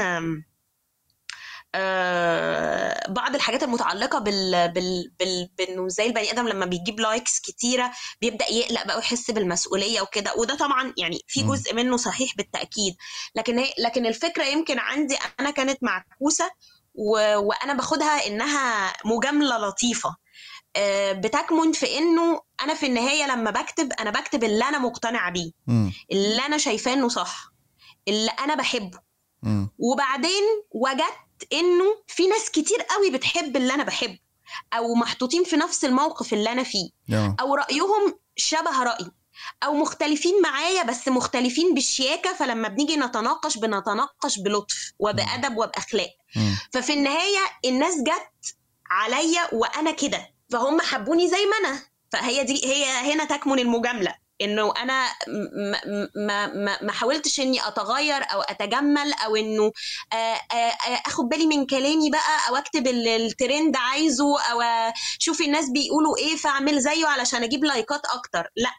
آه، بعض الحاجات المتعلقة بال بال بال بإنه إزاي البني آدم لما بيجيب likes كتيرة بيبدأ يقلق بقى ويحس بالمسؤولية وكده وده طبعا يعني في. جزء منه صحيح بالتأكيد لكن هي لكن الفكرة يمكن عندي أنا كانت معكوسة. وأنا باخدها إنها مجاملة لطيفة بتكمن في إنه أنا في النهاية لما بكتب أنا بكتب اللي أنا مقتنعه بيه. اللي أنا شايفاه إنه صح اللي أنا بحبه. وبعدين وجدت إنه في ناس كتير قوي بتحب اللي أنا بحبه أو محطوطين في نفس الموقف اللي أنا فيه أو رأيهم شبه رأيي أو مختلفين معايا بس مختلفين بالشياكه فلما بنيجي نتناقش بنتناقش بلطف وبأدب وبأخلاق. ففي النهاية الناس جت عليا وأنا كده فهم حبوني زي ما أنا. فهي دي هي هنا تكمن المجاملة. إنه أنا ما ما ما حاولتش إني أتغير أو أتجمل أو إنه آه، آه، آه، آخد بالي من كلامي بقى أو أكتب الترند عايزه أو أشوف الناس بيقولوا إيه فأعمل زيه علشان أجيب لايكات أكتر. لأ.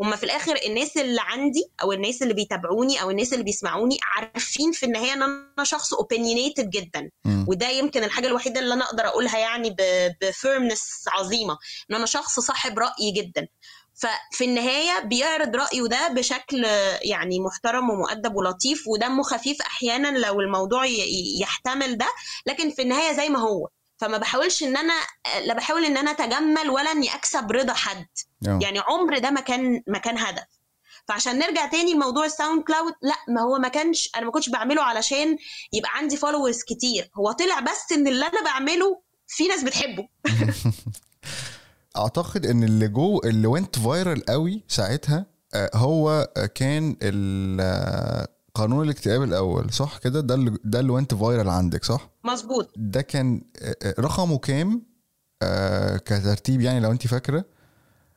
هما في الآخر الناس اللي عندي أو الناس اللي بيتابعوني أو الناس اللي بيسمعوني عارفين في النهاية إن أنا شخص opinionated جدا. مم. وده يمكن الحاجة الوحيدة اللي أنا أقدر أقولها يعني ب firmness عظيمة. إن أنا شخص صاحب رأي جدا. ففي النهاية بيعرض رأيه ده بشكل يعني محترم ومؤدب ولطيف ودمه خفيف أحيانا لو الموضوع يحتمل ده. لكن في النهاية زي ما هو. فما بحاولش إن أنا لا بحاول إن أنا أتجمل ولا إني أكسب رضا حد. آه يعني عمر ده ما كان ما كان هدف. فعشان نرجع تاني لموضوع ال SoundCloud لا ما هو ما كانش أنا ما كنتش بعمله علشان يبقى عندي followers كتير. هو طلع بس إن اللي أنا بعمله في ناس بتحبه. أعتقد إن اللي go اللي went viral قوي ساعتها آه، هو كان ال- آه، قانون الاكتئاب الأول صح كده؟ ده اللي ده اللي went viral عندك صح؟ مظبوط. ده كان آه، آه، رقمه كام؟ آه، كترتيب يعني لو انت فاكرة.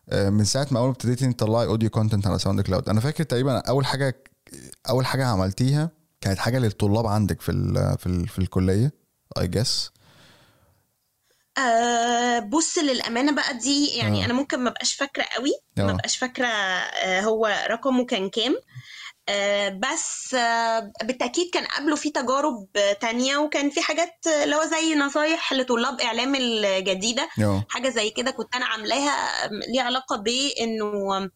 آه، من ساعة ما أول ابتديتي تطلعي audio content على SoundCloud أنا فاكر تقريبا أول حاجة أول حاجة عملتيها كانت حاجة للطلاب عندك في ال في ال في الكلية I guess آه بص للأمانة بقى دي يعني آه. آه. أنا ممكن ما بقاش فاكرة قوي آه. ما بقاش فاكرة آه هو رقمه كان كام. آه بس آه بالتأكيد كان قبله في تجارب آه، تانية وكان في حاجات آه، اللي هو زي نصايح لطلاب إعلام الجديدة حاجة زي كده كنت أنا عاملاها ليها علاقة بانه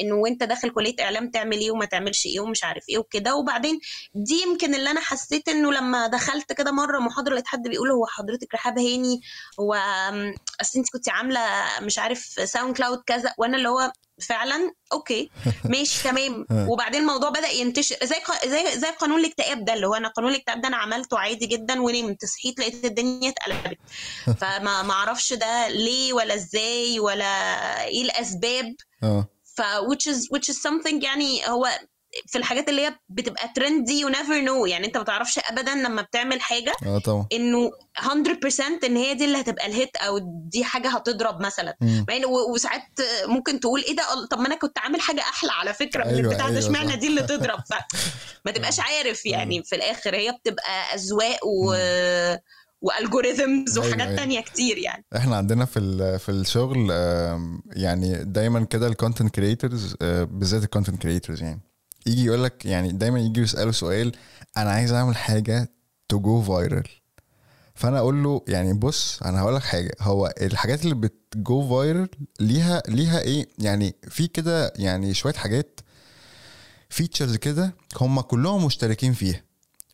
إنه وانت داخل كلية إعلام تعمل إيه وما تعملش إيه ومش عارف إيه وكده. وبعدين دي يمكن اللي أنا حسيت إنه لما دخلت كده مرة محاضرة لقيت حد بيقول هو حضرتك رحاب هاني؟ هو أصل أنت كنت عاملة مش عارف SoundCloud كذا؟ وأنا اللي هو فعلا؟ okay. ماشي تمام. وبعدين الموضوع بدأ ينتشر. زي زي زي قانون الاكتئاب ده اللي هو أنا قانون الاكتئاب ده أنا عملته عادي جدا ونمت صحيت لقيت الدنيا اتقلبت. فما ما أعرفش ده ليه ولا إزاي ولا إيه الأسباب. آه. ف which is which is something يعني هو في الحاجات اللي هي بتبقى trendy you never know يعني انت ما تعرفش ابدا لما بتعمل حاجة آه طبعا. إنه 100% إن هي دي اللي هتبقى ال hit أو دي حاجة هتضرب مثلا. وساعات ممكن تقول إيه ده؟ طب ما أنا كنت عامل حاجة أحلى على فكرة من أيوة، البتاع ده أيوة، إشمعنى. دي اللي تضرب؟ فما تبقاش عارف يعني في الآخر. هي بتبقى أذواق و و algorithms أيوة، وحاجات أيوة. تانية كتير يعني. إحنا عندنا في في الشغل يعني دايما كده ال content creators بالذات ال content creators يعني. يجي يقول لك يعني دايما يجي يسالوا سؤال أنا عايز أعمل حاجة to go viral فأنا أقول له يعني بص أنا هقول لك حاجة هو الحاجات اللي بت go viral ليها ليها إيه؟ يعني في كده يعني شوية حاجات features كده هم كلهم مشتركين فيها.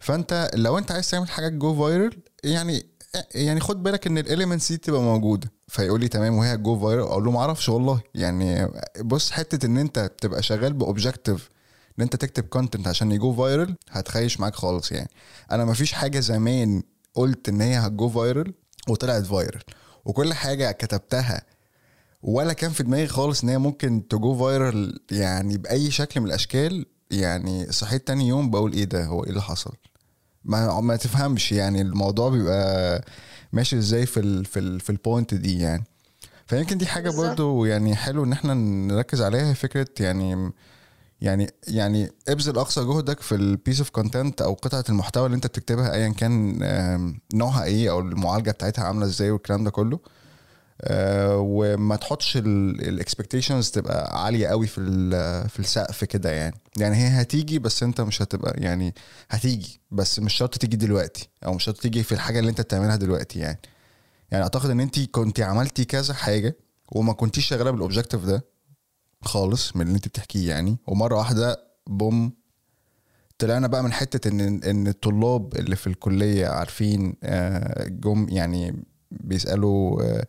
فأنت لو أنت عايز تعمل حاجة go viral يعني يعني خد بالك إن ال elements دي تبقى موجودة. فيقول لي تمام وهي go viral أقول له ما أعرفش والله. يعني بص حتة إن أنت تبقى شغال ب objective إن أنت تكتب content عشان يجو viral هتخش معاك خالص يعني. أنا ما فيش حاجة زمان قلت إن هي هت go viral وطلعت viral وكل حاجة كتبتها ولا كان في دماغي خالص إن هي ممكن ت go viral يعني بأي شكل من الأشكال. يعني صحيت تاني يوم بقول إيه ده؟ هو إيه اللي حصل؟ ما ما تفهمش يعني الموضوع بيبقى ماشي إزاي في ال في ال في ال point دي يعني. فيمكن دي حاجة. برضو يعني حلو إن إحنا نركز عليها فكرة يعني يعني يعني ابذل أقصى جهدك في ال piece of content أو قطعة المحتوى اللي أنت بتكتبها ايا كان نوعها إيه أو المعالجة بتاعتها عاملة إزاي والكلام ده كله. آه، وما تحطش ال expectations تبقى عالية قوي في في السقف كده يعني. يعني هي هتيجي بس أنت مش هتبقى يعني هتيجي بس مش شرط تيجي دلوقتي أو مش شرط تيجي في الحاجة اللي أنت بتعملها دلوقتي يعني. يعني أعتقد إن أنت كنت عملتي كذا حاجة وما كنتيش شغالة بال objective ده خالص من اللي انت بتحكيه يعني. ومرة واحدة boom طلعنا بقى من حتة إن إن الطلاب اللي في الكلية عارفين آه، جم يعني بيسألوا آه،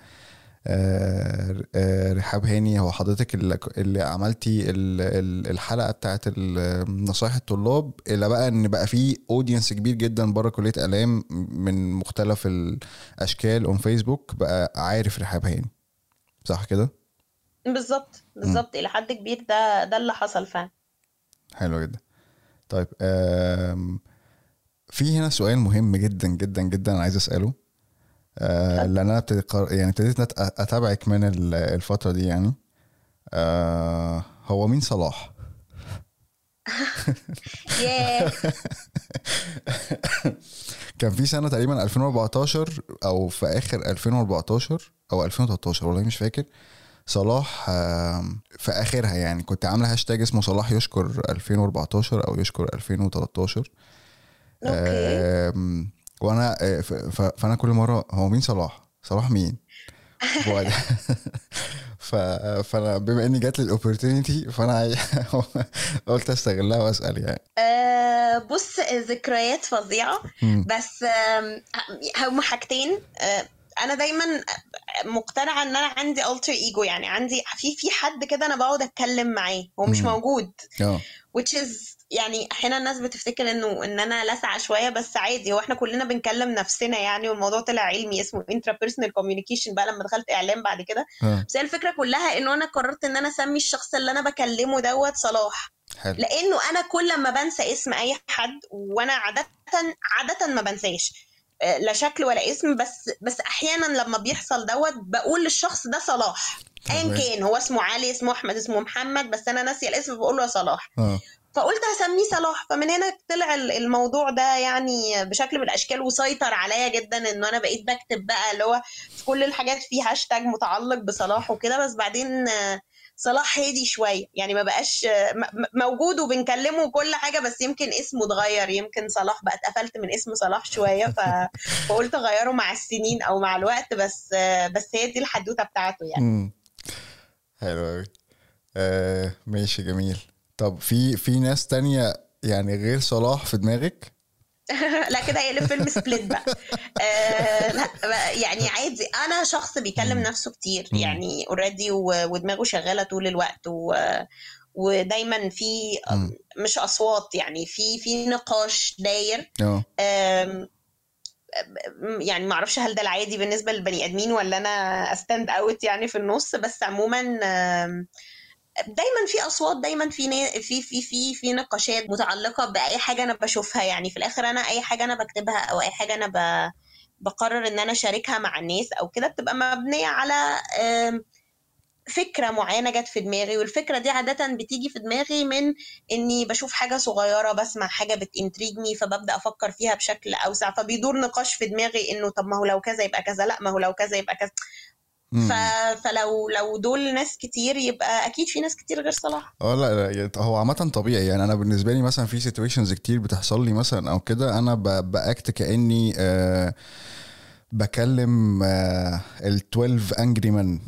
آه، رحاب هاني هو حضرتك اللي, عملتي ال- ال- الحلقة بتاعت نصايح الطلاب؟ إلى بقى إن بقى في audience كبير جدا بره كلية إعلام من مختلف الأشكال on Facebook بقى عارف رحاب هاني. صح كده؟ بالظبط بالظبط إلى حد كبير ده ده اللي حصل فعلا. حلو جدا. طيب آم، في هنا سؤال مهم جدا جدا جدا أنا عايز أسأله. آه،. لأن أنا ابتديت يعني ابتديت أتابعك من ال- الفترة دي يعني. آه، هو مين صلاح؟ كان في سنة تقريبا 2014 أو في آخر 2014 أو 2013 والله مش فاكر. صلاح في آخرها يعني كنت عامله هاشتاج اسمه صلاح يشكر 2014 أو يشكر 2013 okay. وأنا آه، فأنا كل مرة هو مين صلاح؟ صلاح مين. فأنا بما إني جات لي ال opportunity فأنا قلت أستغلها وأسأل يعني. آه بص ذكريات فظيعة. مم. بس هما حاجتين آه، أنا دايما مقتنعة إن أنا عندي alter ego يعني عندي في في حد كده أنا بقعد أتكلم معاه هو مش. موجود. آه. Which is يعني أحيانا الناس بتفتكر إنه إن أنا لسعة شوية بس عادي. هو إحنا كلنا بنكلم نفسنا يعني والموضوع طلع علمي اسمه intrapersonal communication بقى لما دخلت إعلام بعد كده. آه. بس هي الفكرة كلها إنه أنا قررت إن أنا أسمي الشخص اللي أنا بكلمه دوت صلاح. حلو. لأنه أنا كل ما بنسى اسم أي حد وأنا عادة عادة ما بنساش. لا شكل ولا اسم بس بس أحيانا لما بيحصل دوت بقول للشخص ده صلاح. ايا. كان هو اسمه علي اسمه أحمد اسمه محمد بس أنا ناسية الاسم بقول له صلاح. آه. فقلت هسميه صلاح. فمن هنا طلع ال- الموضوع ده يعني بشكل من الأشكال وسيطر عليا جدا إنه أنا بقيت بكتب بقى اللي هو في كل الحاجات فيه هاشتاج متعلق بصلاح وكده. بس بعدين آه، صلاح هادي شوية. يعني ما بقاش موجود وبنكلمه وكل حاجة بس يمكن اسمه اتغير. يمكن صلاح بقى اتقفلت من اسم صلاح شوية ف... فقلت اغيره مع السنين أو مع الوقت بس بس هي دي الحدوتة بتاعته يعني. مم. حلو قوي آه ماشي جميل. طب في في ناس تانية يعني غير صلاح في دماغك؟ لا كده هيقلب فيلم Split بقى آه لا يعني عادي أنا شخص بيكلم. نفسه كتير. يعني already ودماغه شغالة طول الوقت و ودايما في. مش أصوات يعني في في نقاش داير آم، يعني ما أعرفش هل ده العادي بالنسبة للبني آدمين ولا أنا أستند اوت يعني في النص بس عموما آم، دايما في أصوات دايما في في في في في نقاشات متعلقة بأي حاجة أنا بشوفها يعني. في الآخر أنا أي حاجة أنا بكتبها أو أي حاجة أنا ب... بقرر إن أنا أشاركها مع الناس أو كده بتبقى مبنية على فكرة معينة جت في دماغي. والفكرة دي عادة بتيجي في دماغي من إني بشوف حاجة صغيرة بسمع حاجة بت intrigue ني فببدأ أفكر فيها بشكل أوسع. فبيدور نقاش في دماغي إنه طب ما هو لو كذا يبقى كذا لا ما هو لو كذا يبقى كذا. ف... فلو لو دول ناس كتير يبقى أكيد في ناس كتير غير صلاح. آه لا لا يعني هو عامة طبيعي. يعني أنا بالنسبة لي مثلا في situations كتير بتحصل لي مثلا أو كده أنا ب- ب act كأني آه بكلم آه ال 12 Angry Men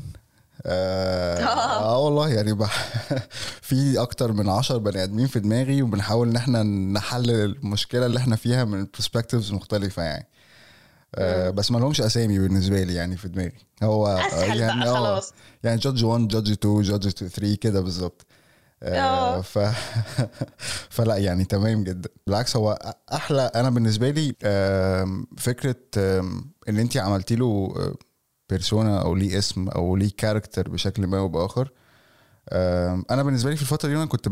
آه, آه. والله يعني بح في أكتر من عشر بني آدمين في دماغي وبنحاول إن إحنا نحلل المشكلة اللي إحنا فيها من perspectives مختلفة يعني. آه بس ما لهمش أسامي بالنسبة لي يعني في دماغي هو أسهل يعني بقى آه، خلاص يعني judge 1 judge 2 judge 3 كده بالظبط آه آه. ف... فلا يعني تمام جدا بالعكس هو أحلى أنا بالنسبة لي فكرة ان انت عملتي له persona أو ليه اسم أو ليه character بشكل ما أو بآخر أنا بالنسبة لي في الفترة دي أنا كنت.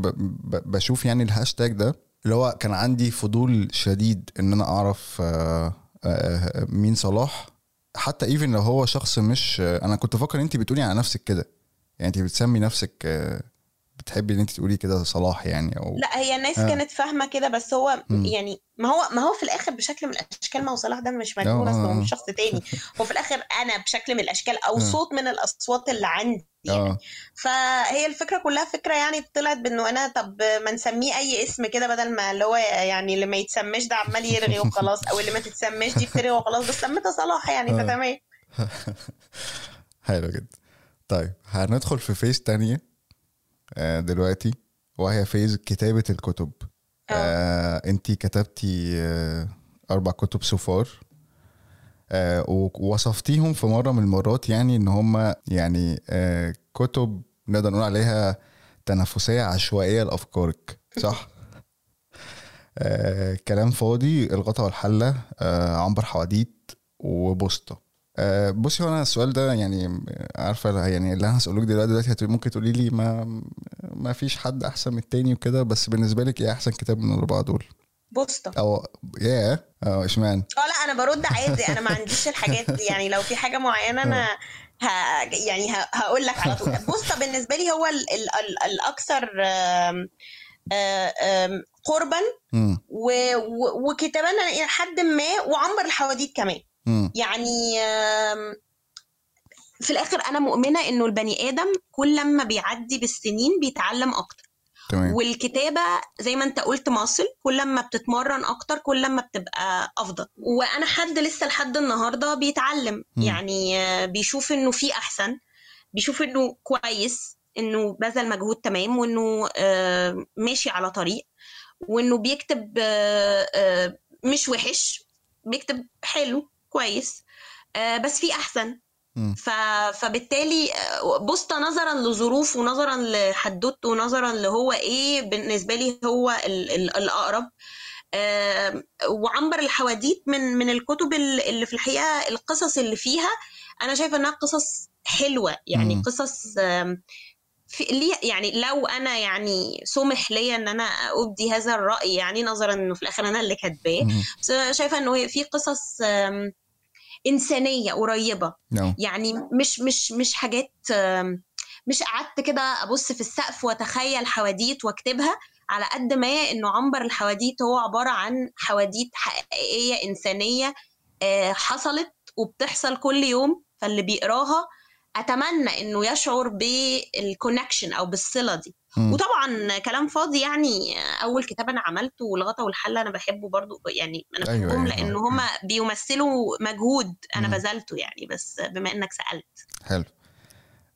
بشوف يعني الهاشتاج ده اللي هو كان عندي فضول شديد إن أنا أعرف آه، آه، مين صلاح. حتى even لو هو شخص مش أنا كنت فاكر إن انت بتقولي على نفسك كده. يعني انت بتسمي نفسك آه، بتحبي إن انت تقولي كده صلاح يعني أو لا هي الناس آه. كانت فاهمة كده بس هو. يعني ما هو ما هو في الآخر بشكل من الأشكال ما هو صلاح ده مش آه، مجنون آه، أصلا هو آه. مش شخص تاني هو في الآخر أنا بشكل من الأشكال أو آه. صوت من الأصوات اللي عندي يعني. آه فهي الفكرة كلها فكرة يعني طلعت بإنه أنا طب ما نسميه أي اسم كده بدل ما اللي هو يعني اللي ما يتسماش ده عمال يرغي وخلاص أو اللي ما تتسماش دي بترغي وخلاص بس سميتها صلاح يعني آه. فتمام حلو جدا طيب هندخل في فيز تانية آه، دلوقتي وهي phase كتابة الكتب. آه. آه، انت كتبتي آه، أربع كتب so far آه، ووصفتيهم في مرة من المرات يعني إن هم يعني آه، كتب نقدر نقول عليها تنافسية عشوائية لأفكارك صح؟ آه، كلام فاضي الغطا والحلة آه، عنبر حواديت وبوسطة. آه، بصي هو أنا السؤال ده يعني عارفة يعني اللي أنا هسألك دلوقتي دلوقتي ممكن تقولي لي ما ما فيش حد أحسن من التاني وكده بس بالنسبة لك إيه أحسن كتاب من الأربعة دول؟ بوسطة. أو ياه. آه إشمعنى؟ آه لا أنا برد عادي. أنا ما عنديش الحاجات دي. يعني لو في حاجة معينة أنا ه... يعني ه... هقول لك على طول. بوسطة بالنسبة لي هو ال... ال... ال... الأكثر آم... آه، آم، قربا مم، و... و... وكتابا إلى حد ما وعنبر الحواديت كمان. مم، يعني في الآخر أنا مؤمنة إنه البني آدم كل ما بيعدي بالسنين بيتعلم أكتر. تمام. والكتابة زي ما أنت قلت ماصل كل ما بتتمرن أكتر كل ما بتبقى أفضل. وأنا حد لسه لحد النهاردة بيتعلم. مم. يعني آه، بيشوف إنه في أحسن بيشوف إنه كويس إنه بذل مجهود تمام وإنه آه، ماشي على طريق وإنه بيكتب آه، مش وحش بيكتب حلو. كويس آه، بس في أحسن. ف... فبالتالي آه، بوسطة نظرا لظروفه ونظرا لحدوته ونظرا لهو إيه بالنسبة لي هو ال... ال... الأقرب آم، وعنبر الحواديت من من الكتب ال- اللي في الحقيقة القصص اللي فيها أنا شايفة إنها قصص حلوة يعني مم. قصص في ليه يعني لو أنا يعني سمح لي إن أنا ابدي هذا الرأي يعني نظرا إنه في الآخر أنا اللي كاتباه. بس أنا شايفة إنه في قصص إنسانية قريبة. نعم. يعني مش مش مش حاجات مش قعدت كده أبص في السقف وأتخيل حواديت وأكتبها على قد ما إنه عنبر الحواديت هو عبارة عن حواديت حقيقية إنسانية آه، حصلت وبتحصل كل يوم فاللي بيقراها أتمنى إنه يشعر بالكونكشن أو بالصلة دي مم. وطبعا كلام فاضي يعني أول كتاب أنا عملته والغطا والحله أنا بحبه برضو يعني أنا أيوة، بحبهم أيوة. لأن هما بيمثلوا مجهود أنا. بذلته يعني بس بما إنك سألت حلو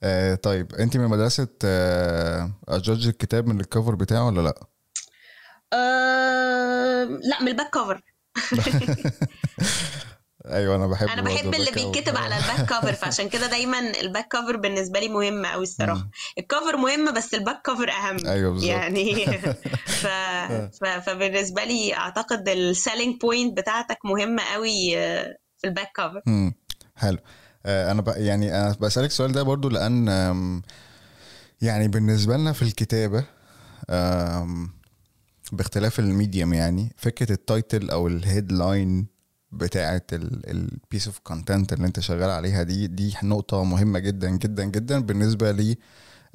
آه طيب أنت من مدرسة آه ا judge الكتاب من ال cover بتاعه ولا لأ أه... لأ من الباك كفر أيوه أنا بحب أنا بحب اللي. بيتكتب على ال back cover فعشان كده دايما ال back cover بالنسبة لي مهم قوي الصراحة. ال cover مهم بس ال back cover أهم أيوه بالظبط يعني ف... ف... فبالنسبة لي أعتقد ال selling point بتاعتك مهمه قوي آه، في ال back cover. حلو آه، أنا ب... يعني أنا بسألك السؤال ده برضو لأن يعني بالنسبة لنا في الكتابة آم، باختلاف ال medium يعني فكرة ال title أو ال headline بتاعة ال piece of content اللي انت شغال عليها دي دي نقطة مهمة جدا جدا جدا بالنسبة لي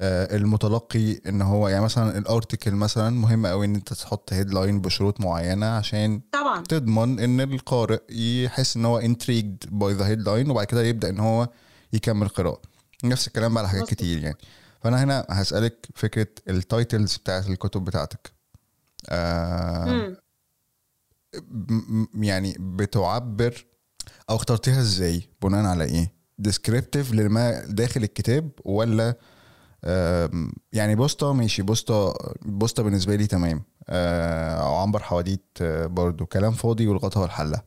آه، المتلقي إن هو يعني مثلا ال article مثلا مهم قوي إن انت تحط headline بشروط معينة عشان طبعا. تضمن إن القارئ يحس إن هو intrigued by the headline وبعد كده يبدأ إن هو يكمل قراءه نفس الكلام بقى على حاجات. كتير يعني. فأنا هنا هسألك فكرة ال titles بتاعت الكتب بتاعتك. آه يعني بتعبر أو اخترتيها إزاي؟ بناء على إيه؟ descriptive لما داخل الكتاب ولا يعني بوسطة؟ ماشي بوسطة بوسطة بالنسبة لي تمام. آه، أو عنبر حواديت آه، برضو. كلام فاضي والغطا والحلة.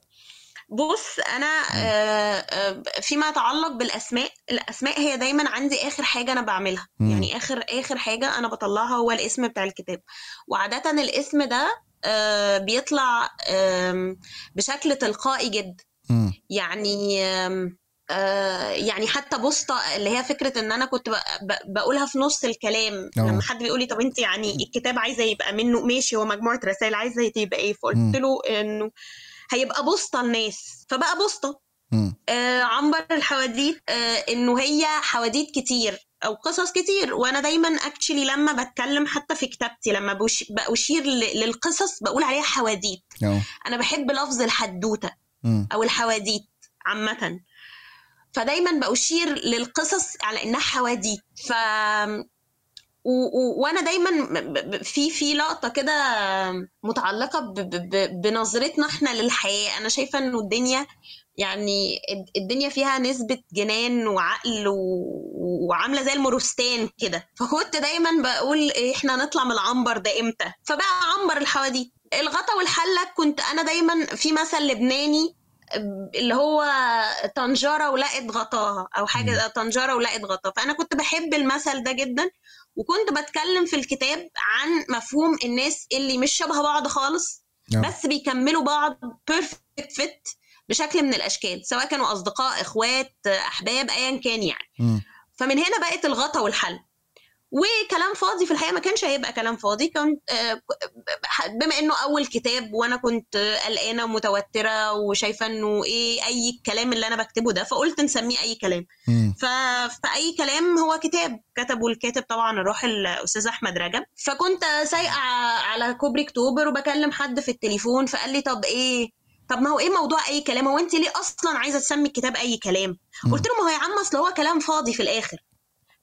بص أنا آه، فيما يتعلق بالأسماء الأسماء هي دايما عندي آخر حاجة أنا بعملها. مم. يعني آخر آخر حاجة أنا بطلعها هو الاسم بتاع الكتاب. وعادة الاسم ده بيطلع آم، بشكل تلقائي جدا. يعني آه، يعني حتى بوسطة اللي هي فكرة إن أنا كنت بقولها في نص الكلام أه. لما حد بيقول لي طب أنت يعني الكتاب عايزة يبقى منه ماشي هو مجموعة رسائل عايزة يبقى إيه. فقلت له إنه هيبقى بوسطة الناس فبقى بوسطة. آه عنبر الحواديت آه إنه هي حواديت كتير أو قصص كتير وأنا دايما اكشلي لما بتكلم حتى في كتابتي لما ل- للقصص بقول عليها حواديت. أنا بحب لفظ الحدوتة مم. أو الحواديت عامة فدايما بأشير للقصص على إنها حواديت ف و... و... وأنا دايما في في لقطة كده متعلقة. ب... ب... بنظرتنا إحنا للحياة أنا شايفة إنه الدنيا يعني الد- الدنيا فيها نسبة جنان وعقل و... وعاملة زي المروستان كده. فكنت دايما بقول إحنا نطلع من العنبر ده إمتى؟ فبقى عنبر الحواديت الغطا والحله كنت أنا دايما في مثل لبناني اللي هو طنجرة ولقت غطاها أو حاجة طنجرة ولقت غطاها. فأنا كنت بحب المثل ده جدا وكنت بتكلم في الكتاب عن مفهوم الناس اللي مش شبه بعض خالص أه. بس بيكملوا بعض perfect fit بشكل من الأشكال سواء كانوا أصدقاء إخوات أحباب ايا كان يعني. مم. فمن هنا بقت الغطا والحلة. وكلام فاضي في الحقيقة ما كانش هيبقى كلام فاضي كنت آه، بما إنه أول كتاب وأنا كنت قلقانة ومتوترة وشايفة إنه إيه أي الكلام اللي أنا بكتبه ده فقلت نسميه أي كلام. ف... فاي كلام هو كتاب. كتبه الكاتب طبعا الراحل الأستاذ أحمد رجب. فكنت سايقة على كوبري أكتوبر وبكلم حد في التليفون فقال لي طب إيه طب ما هو إيه موضوع أي كلام؟ هو أنت ليه أصلا عايزة تسمي الكتاب أي كلام. قلت له ما هو يا عم أصل هو كلام فاضي في الآخر.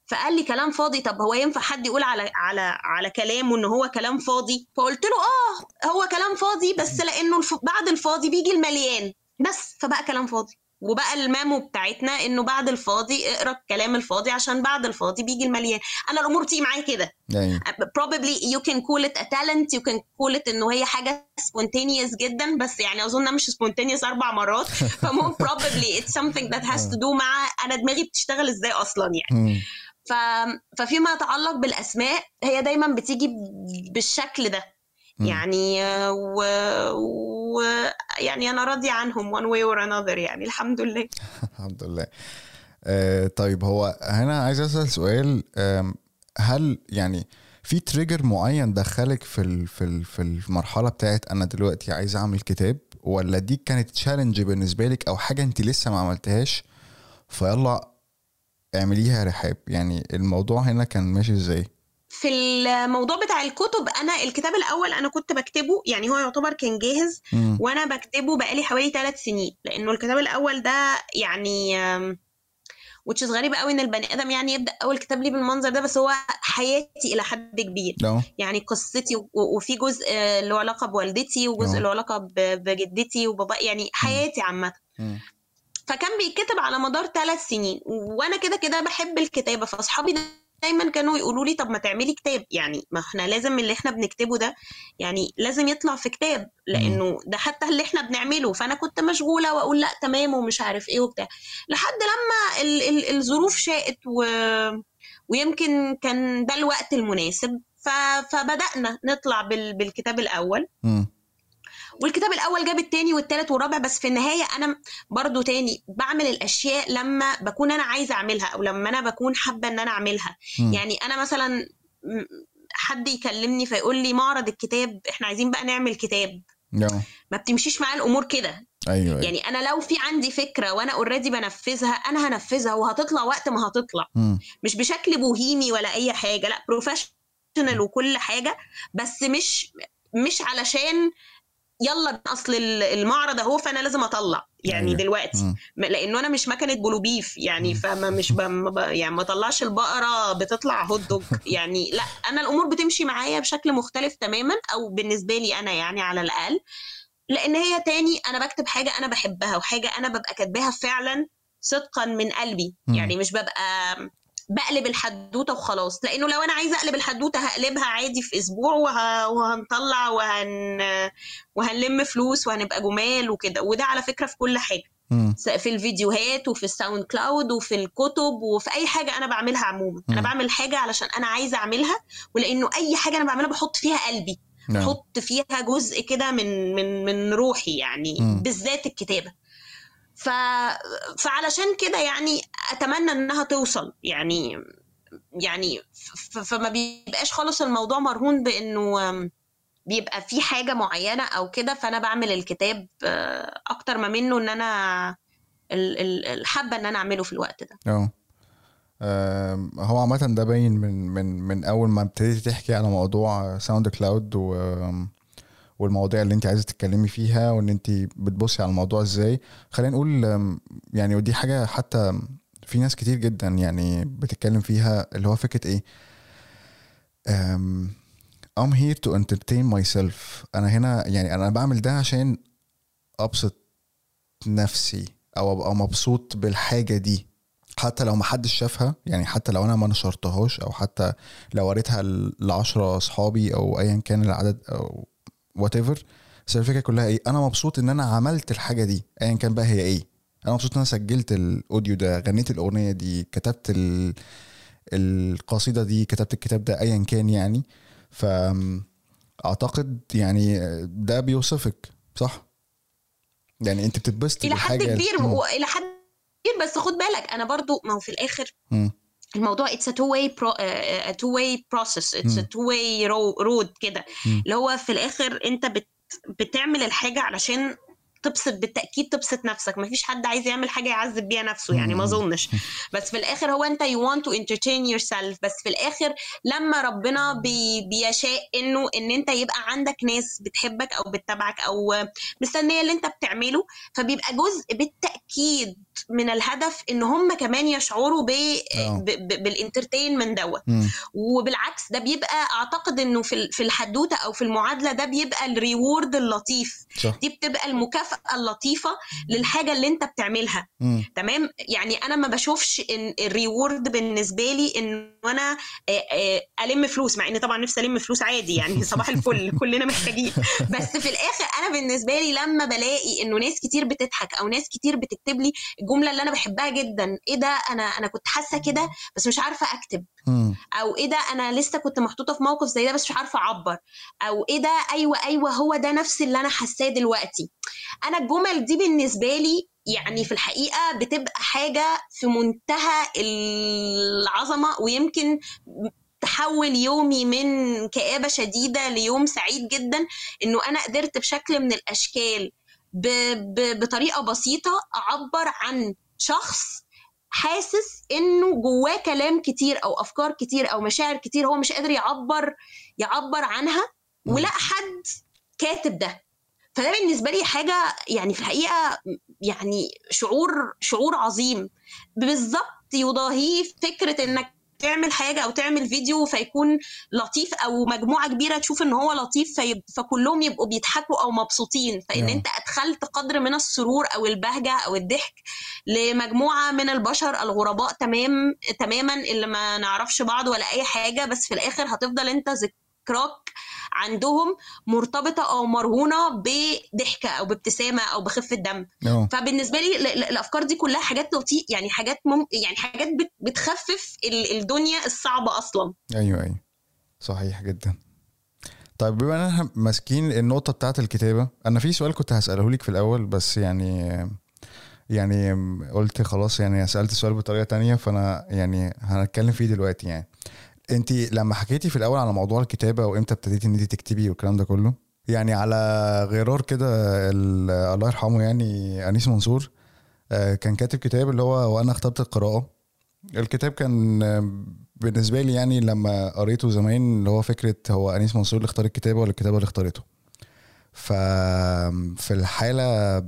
فقال لي كلام فاضي طب هو ينفع حد يقول على على على كلامه إن هو كلام فاضي؟ فقلت له آه هو كلام فاضي بس لأنه الف... بعد الفاضي بيجي المليان. بس فبقى كلام فاضي. وبقى المامو بتاعتنا إنه بعد الفاضي اقرأ الكلام الفاضي عشان بعد الفاضي بيجي المليان. أنا الأمور بتيجي معايا كده. يعني probably you can call it a talent you can call it إنه هي حاجة spontaneous جدا بس يعني أظن مش spontaneous أربع مرات. فمو probably it's something that has to do مع أنا دماغي بتشتغل إزاي أصلا يعني. ف... ففيما يتعلق بالأسماء هي دايما بتيجي بالشكل ده. يعني آه، و... و... يعني أنا راضيه عنهم one way or another يعني الحمد لله. الحمد لله. آه طيب هو هنا عايز أسأل سؤال هل يعني في trigger معين دخلك في ال في ال في المرحلة بتاعت أنا دلوقتي عايز أعمل كتاب ولا دي كانت challenge بالنسبة لك أو حاجة أنت لسه ما عملتهاش؟ فيلا اعمليها يا رحاب. يعني الموضوع هنا كان ماشي إزاي؟ في الموضوع بتاع الكتب أنا الكتاب الأول أنا كنت بكتبه يعني هو يعتبر كان جاهز. وأنا بكتبه بقالي حوالي ثلاث سنين لأنه الكتاب الأول ده يعني is غريبة قوي إن البني آدم يعني يبدأ أول كتاب ليه بالمنظر ده بس هو حياتي إلى حد كبير لا يعني قصتي وفي جزء آه، هو علاقة بوالدتي وجزء. اللي هو علاقة بجدتي وبابا يعني حياتي عامة. فكان بيتكتب على مدار ثلاث سنين وأنا كده كده بحب الكتابة فأصحابي دايما كانوا يقولوا لي طب ما تعملي كتاب. يعني ما إحنا لازم اللي إحنا بنكتبه ده يعني لازم يطلع في كتاب لأنه ده حتى اللي إحنا بنعمله. فأنا كنت مشغولة وأقول لأ تمام ومش عارف إيه وبتاع. لحد لما ال ال الظروف شاءت و ويمكن كان ده الوقت المناسب. ف... فبدأنا نطلع بال... بالكتاب الأول. مم. والكتاب الأول جاب التاني والتالت والرابع بس في النهاية أنا برضو تاني بعمل الأشياء لما بكون أنا عايزة أعملها أو لما أنا بكون حابة إن أنا أعملها. مم. يعني أنا مثلا م- حد يكلمني فيقول لي معرض الكتاب إحنا عايزين بقى نعمل كتاب. آه ما بتمشيش معايا الأمور كده. أيوه أيوه. يعني أنا لو في عندي فكرة وأنا already بنفذها أنا هنفذها وهتطلع وقت ما هتطلع. مم. مش بشكل بوهيمي ولا أي حاجة لأ professional وكل حاجة بس مش مش علشان يلا أصل ال- المعرض أهو فأنا لازم أطلع. يعني أيوة. دلوقتي. م- لأنه أنا مش مكنة بلوبيف يعني فما مش ب... يعني ما طلعش البقرة بتطلع هوت دوج يعني لأ أنا الأمور بتمشي معايا بشكل مختلف تماما أو بالنسبة لي أنا يعني على الأقل. لأن هي تاني أنا بكتب حاجة أنا بحبها وحاجة أنا ببقى كاتباها فعلا صدقا من قلبي. مم. يعني مش ببقى بقلب الحدوته وخلاص لأنه لو أنا عايزة أقلب الحدوته هقلبها عادي في أسبوع وه... وهنطلع وهن وهنلم فلوس وهنبقى جمال وكده. وده على فكرة في كل حاجة. في الفيديوهات وفي ال SoundCloud وفي الكتب وفي أي حاجة أنا بعملها عموما. أنا. بعمل حاجة علشان أنا عايزة أعملها ولأنه أي حاجة أنا بعملها بحط فيها قلبي. نعم. بحط فيها جزء كده من من من روحي يعني. بالذات الكتابة. ف فعلشان كده يعني أتمنى إنها توصل. يعني يعني ف- فما بيبقاش خالص الموضوع مرهون بإنه بيبقى في حاجة معينة أو كده فأنا بعمل الكتاب آه، أكتر ما منه إن أنا ال- ال- ال- حابه إن أنا أعمله في الوقت ده. أه. آم، هو عامة ده باين من من من أول ما ابتديتي تحكي على موضوع SoundCloud و والمواضيع اللي انت عايزة تتكلمي فيها وان انت بتبصي على الموضوع إزاي. خلينا نقول يعني ودي حاجة حتى في ناس كتير جدا يعني بتتكلم فيها اللي هو فكرة إيه؟ um, I'm here to entertain myself. أنا هنا يعني أنا بعمل ده عشان أبسط نفسي أو أبقى مبسوط بالحاجة دي. حتى لو محدش شافها يعني حتى لو أنا ما نشرتهاش أو حتى لو وريتها لعشرة أصحابي أو ايا كان العدد أو whatever بس الفكرة كلها إيه؟ أنا مبسوط إن أنا عملت الحاجة دي ايا كان بقى هي إيه. أنا مبسوط إن أنا سجلت ال audio ده غنيت الأغنية دي كتبت ال... القصيدة دي كتبت الكتاب ده ايا كان يعني. ف اعتقد يعني ده بيوصفك صح؟ يعني أنت بتتبسطي إلى حد كبير مم. وإلى حد كبير بس خد بالك أنا برضو ما هو في الآخر مم. الموضوع uh, a two way process it's مم. a two way ro- road كده. اللي هو في الآخر انت بت بتعمل الحاجة علشان تبسط بالتأكيد تبسط نفسك مفيش حد عايز يعمل حاجة يعذب بيها نفسه يعني ما. أظنش بس في الآخر هو انت you want to entertain yourself بس في الآخر لما ربنا بي بيشاء انه إن انت يبقى عندك ناس بتحبك أو بتتابعك أو مستنية اللي انت بتعمله فبيبقى جزء بالتأكيد من الهدف إن هم كمان يشعروا ب آه. ب- بال entertainment دوت. وبالعكس ده بيبقى أعتقد إنه في في الحدوتة أو في المعادلة ده بيبقى ال reward اللطيف صح دي بتبقى المكافأة اللطيفة للحاجة اللي أنت بتعملها مم. تمام يعني أنا ما بشوفش إن ال reward بالنسبة لي إن أنا آه، آه، ألم فلوس مع ان طبعا نفسي ألم فلوس عادي يعني صباح الفل كلنا محتاجين بس في الآخر أنا بالنسبة لي لما بلاقي إنه ناس كتير بتضحك أو ناس كتير بتكتب لي الجمله اللي أنا بحبها جدا إيه ده؟ أنا أنا كنت حاسة كده بس مش عارفة أكتب. أو إيه ده؟ أنا لسه كنت محطوطة في موقف زي ده بس مش عارفة أعبر. أو إيه ده؟ أيوه أيوه هو ده نفس اللي أنا حاساه دلوقتي. أنا الجمل دي بالنسبة لي يعني في الحقيقة بتبقى حاجة في منتهى العظمة ويمكن تحول يومي من كآبة شديدة ليوم سعيد جدا إنه أنا قدرت بشكل من الأشكال ب... ب... بطريقة بسيطة أعبر عن شخص حاسس إنه جواه كلام كتير أو أفكار كتير أو مشاعر كتير هو مش قادر يعبر يعبر عنها. ولا حد كاتب ده فده بالنسبة لي حاجة يعني في الحقيقة يعني شعور شعور عظيم بالظبط يضاهيه فكرة إنك تعمل حاجة أو تعمل فيديو فيكون لطيف أو مجموعة كبيرة تشوف إن هو لطيف في فكلهم يبقوا بيضحكوا أو مبسوطين فإن نعم. أنت أدخلت قدر من السرور أو البهجة أو الضحك لمجموعة من البشر الغرباء تمام تماما اللي ما نعرفش بعض ولا أي حاجة بس في الآخر هتفضل أنت ذكراك عندهم مرتبطة أو مرهونة بضحكة أو بابتسامة أو بخفة دم. آه. فبالنسبة لي ال- ال- الأفكار دي كلها حاجات لطيف يعني حاجات مم يعني حاجات بت- بتخفف ال- الدنيا الصعبة أصلا. أيوه أيوه. صحيح جدا. طيب بما إن إحنا ماسكين النقطة بتاعت الكتابة أنا في سؤال كنت هسأله لك في الأول بس يعني يعني قلت خلاص يعني سألت السؤال بطريقة تانية فأنا يعني هنتكلم فيه دلوقتي يعني. انت لما حكيتي في الأول على موضوع الكتابة وإمتى ابتديتي إن انت تكتبي والكلام ده كله يعني على غرار كده ال- الله يرحمه يعني أنيس منصور آه، كان كاتب كتاب اللي هو وأنا اخترت القراءة. الكتاب كان آه، بالنسبة لي يعني لما قريته زمان اللي هو فكرة هو أنيس منصور اللي اختار الكتابه ولا الكتابة اللي اختارته. ففي الحالة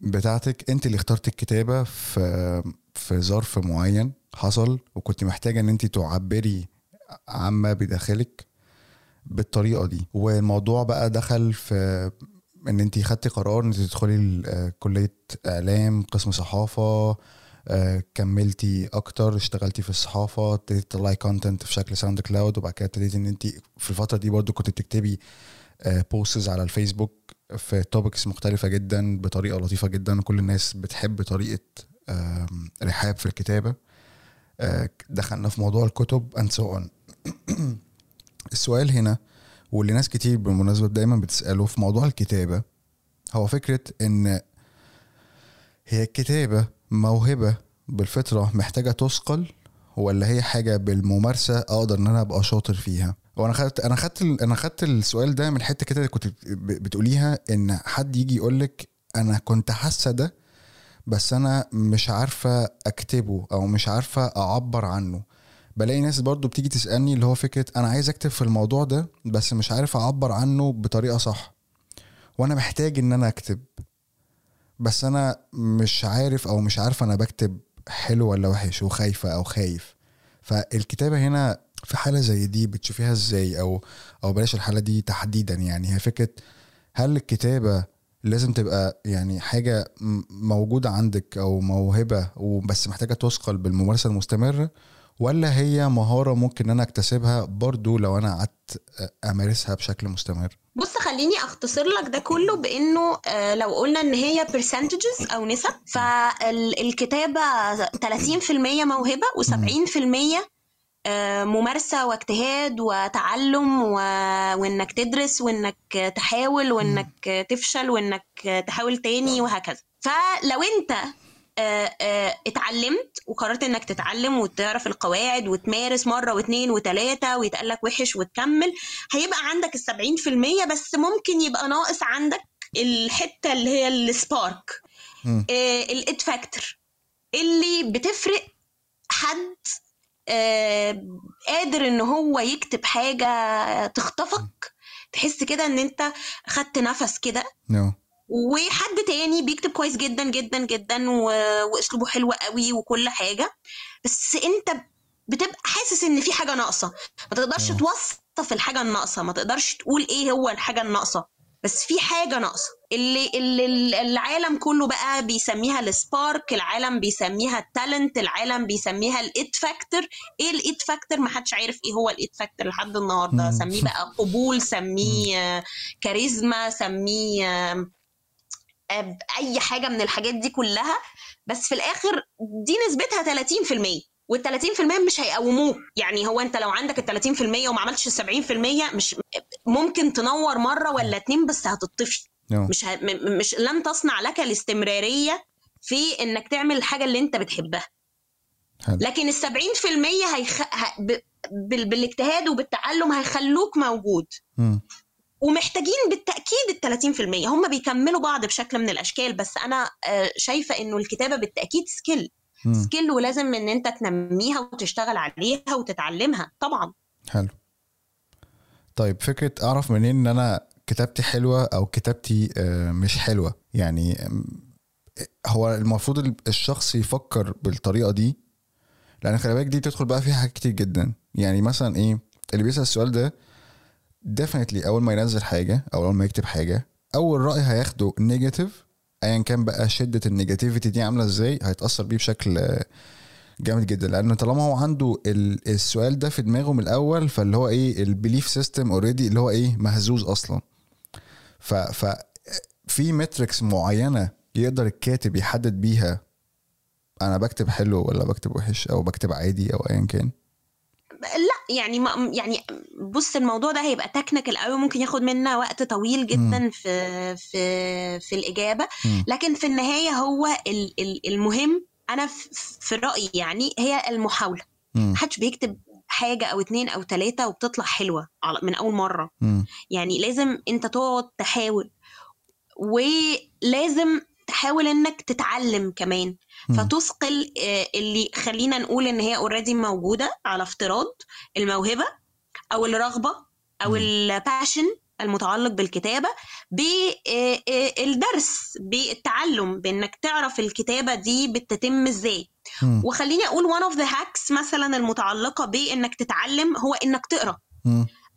بتاعتك انت اللي اخترت الكتابة في في ظرف معين حصل وكنت محتاجة إن انت تعبري عما بداخلك بالطريقة دي. والموضوع بقى دخل في إن انت خدتي قرار إن تدخلي آه، كلية إعلام قسم صحافة آه، كملتي أكتر اشتغلتي في الصحافة ابتديتي تطلعي content في شكل SoundCloud وبعد كده ابتديتي إن انت في الفترة دي برضو كنت بتكتبي posts على الفيسبوك في topics مختلفة جدا بطريقة لطيفة جدا وكل الناس بتحب طريقة رحاب في الكتابة. آه، دخلنا في موضوع الكتب and so on. السؤال هنا واللي ناس كتير بالمناسبة دايما بتسأله في موضوع الكتابة هو فكرة إن هي الكتابة موهبة بالفطرة محتاجة تصقل ولا هي حاجة بالممارسة أقدر إن أنا أبقى شاطر فيها؟ وأنا خدت أنا خدت أنا خدت السؤال ده من الحته كده اللي كنت بت- بتقوليها إن حد يجي يقول لك أنا كنت حاسة ده بس أنا مش عارفة أكتبه أو مش عارفة أعبر عنه. بلاقي ناس برضو بتيجي تسألني اللي هو فكرة أنا عايز أكتب في الموضوع ده بس مش عارف أعبر عنه بطريقة صح. وأنا محتاج إن أنا أكتب. بس أنا مش عارف أو مش عارف أنا بكتب حلو ولا وحش وخايفة أو خايف. فالكتابة هنا في حالة زي دي بتشوفيها إزاي؟ أو أو بلاش الحالة دي تحديدا يعني. هي فكرة هل الكتابة لازم تبقى يعني حاجة موجودة عندك أو موهبة وبس محتاجة تثقل بالممارسة المستمرة ولا هي مهارة ممكن ان أنا أكتسبها برضو لو أنا قعدت أمارسها بشكل مستمر؟ بص خليني أختصر لك ده كله بإنه آه، لو قلنا إن هي percentages أو نسب فالكتابة 30% موهبة و70% آه، ممارسة واجتهاد وتعلم و... وإنك تدرس وإنك تحاول وإنك تفشل وإنك تحاول تاني وهكذا. فلو أنت آه، آه، اتعلمت وقررت إنك تتعلم وتعرف القواعد وتمارس مرة واثنين وثلاثه ويتقال لك وحش وتكمل هيبقى عندك السبعين في المية بس ممكن يبقى ناقص عندك الحتة اللي هي السبارك. مم. ال it factor. اللي بتفرق حد آه، قادر إن هو يكتب حاجة تخطفك تحس كده إن أنت خدت نفس كده. no. وحد تاني بيكتب كويس جدا جدا جدا و... وأسلوبه حلو قوي وكل حاجة. بس أنت بتبقى حاسس إن في حاجة ناقصة. ما تقدرش آه. توصف الحاجة الناقصة. ما تقدرش تقول إيه هو الحاجة الناقصة. بس في حاجة ناقصة. اللي, اللي العالم كله بقى بيسميها ال spark العالم بيسميها ال talent العالم بيسميها ال it factor إيه ال it factor ما حدش عارف إيه هو ال it factor لحد النهارده. سميه بقى قبول سميه كاريزما سميه اي حاجة من الحاجات دي كلها بس في الآخر دي نسبتها 30% وال 30% مش هيقوموك. يعني هو أنت لو عندك ال 30% وما عملتش ال 70% مش ممكن تنور مرة ولا اتنين بس هتطفي. no مش ه... م- مش لن تصنع لك الاستمرارية في إنك تعمل الحاجة اللي أنت بتحبها. حلو. لكن ال 70% هيخ... ه... ب... بال... بالاجتهاد وبالتعلم هيخلوك موجود. مم. ومحتاجين بالتأكيد ال 30% هم بيكملوا بعض بشكل من الأشكال بس أنا آه، شايفة إنه الكتابة بالتأكيد skill. skill ولازم إن أنت تنميها وتشتغل عليها وتتعلمها طبعا. حلو. طيب فكرة أعرف منين إن أنا كتابتي حلوة أو كتابتي آه، مش حلوة؟ يعني هو المفروض ال- الشخص يفكر بالطريقة دي؟ لأن خلي بالك دي بتدخل بقى فيها حاجات كتير جدا. يعني مثلا إيه اللي بيسأل السؤال ده definitely أول ما ينزل حاجة أو أول ما يكتب حاجة أول رأي هياخده negative أيا كان بقى شدة ال negativity دي عاملة إزاي هيتأثر بيه بشكل جامد جدا. لأن طالما هو عنده ال- السؤال ده في دماغه من الأول فاللي هو إيه ال belief system already اللي هو إيه مهزوز أصلا. ف ف في metrics معينة يقدر الكاتب يحدد بيها أنا بكتب حلو ولا بكتب وحش أو بكتب عادي أو ايا كان. لأ يعني ما يعني بص الموضوع ده هيبقى technical قوي ممكن ياخد منا وقت طويل جدا في في في الإجابة مم. لكن في النهاية هو ال- ال- المهم أنا في- رأيي يعني هي المحاولة. محدش بيكتب حاجة أو اتنين أو تلاتة وبتطلع حلوة من أول مرة مم. يعني لازم أنت تقعد تحاول ولازم تحاول إنك تتعلم كمان. فتثقل آه، اللي خلينا نقول إن هي already موجودة على افتراض الموهبة أو الرغبة أو. ال passion المتعلق بالكتابة بالدرس بالتعلم بإنك تعرف الكتابة دي بتتم إزاي. وخليني أقول one of the hacks مثلا المتعلقة بانك تتعلم هو إنك تقرأ.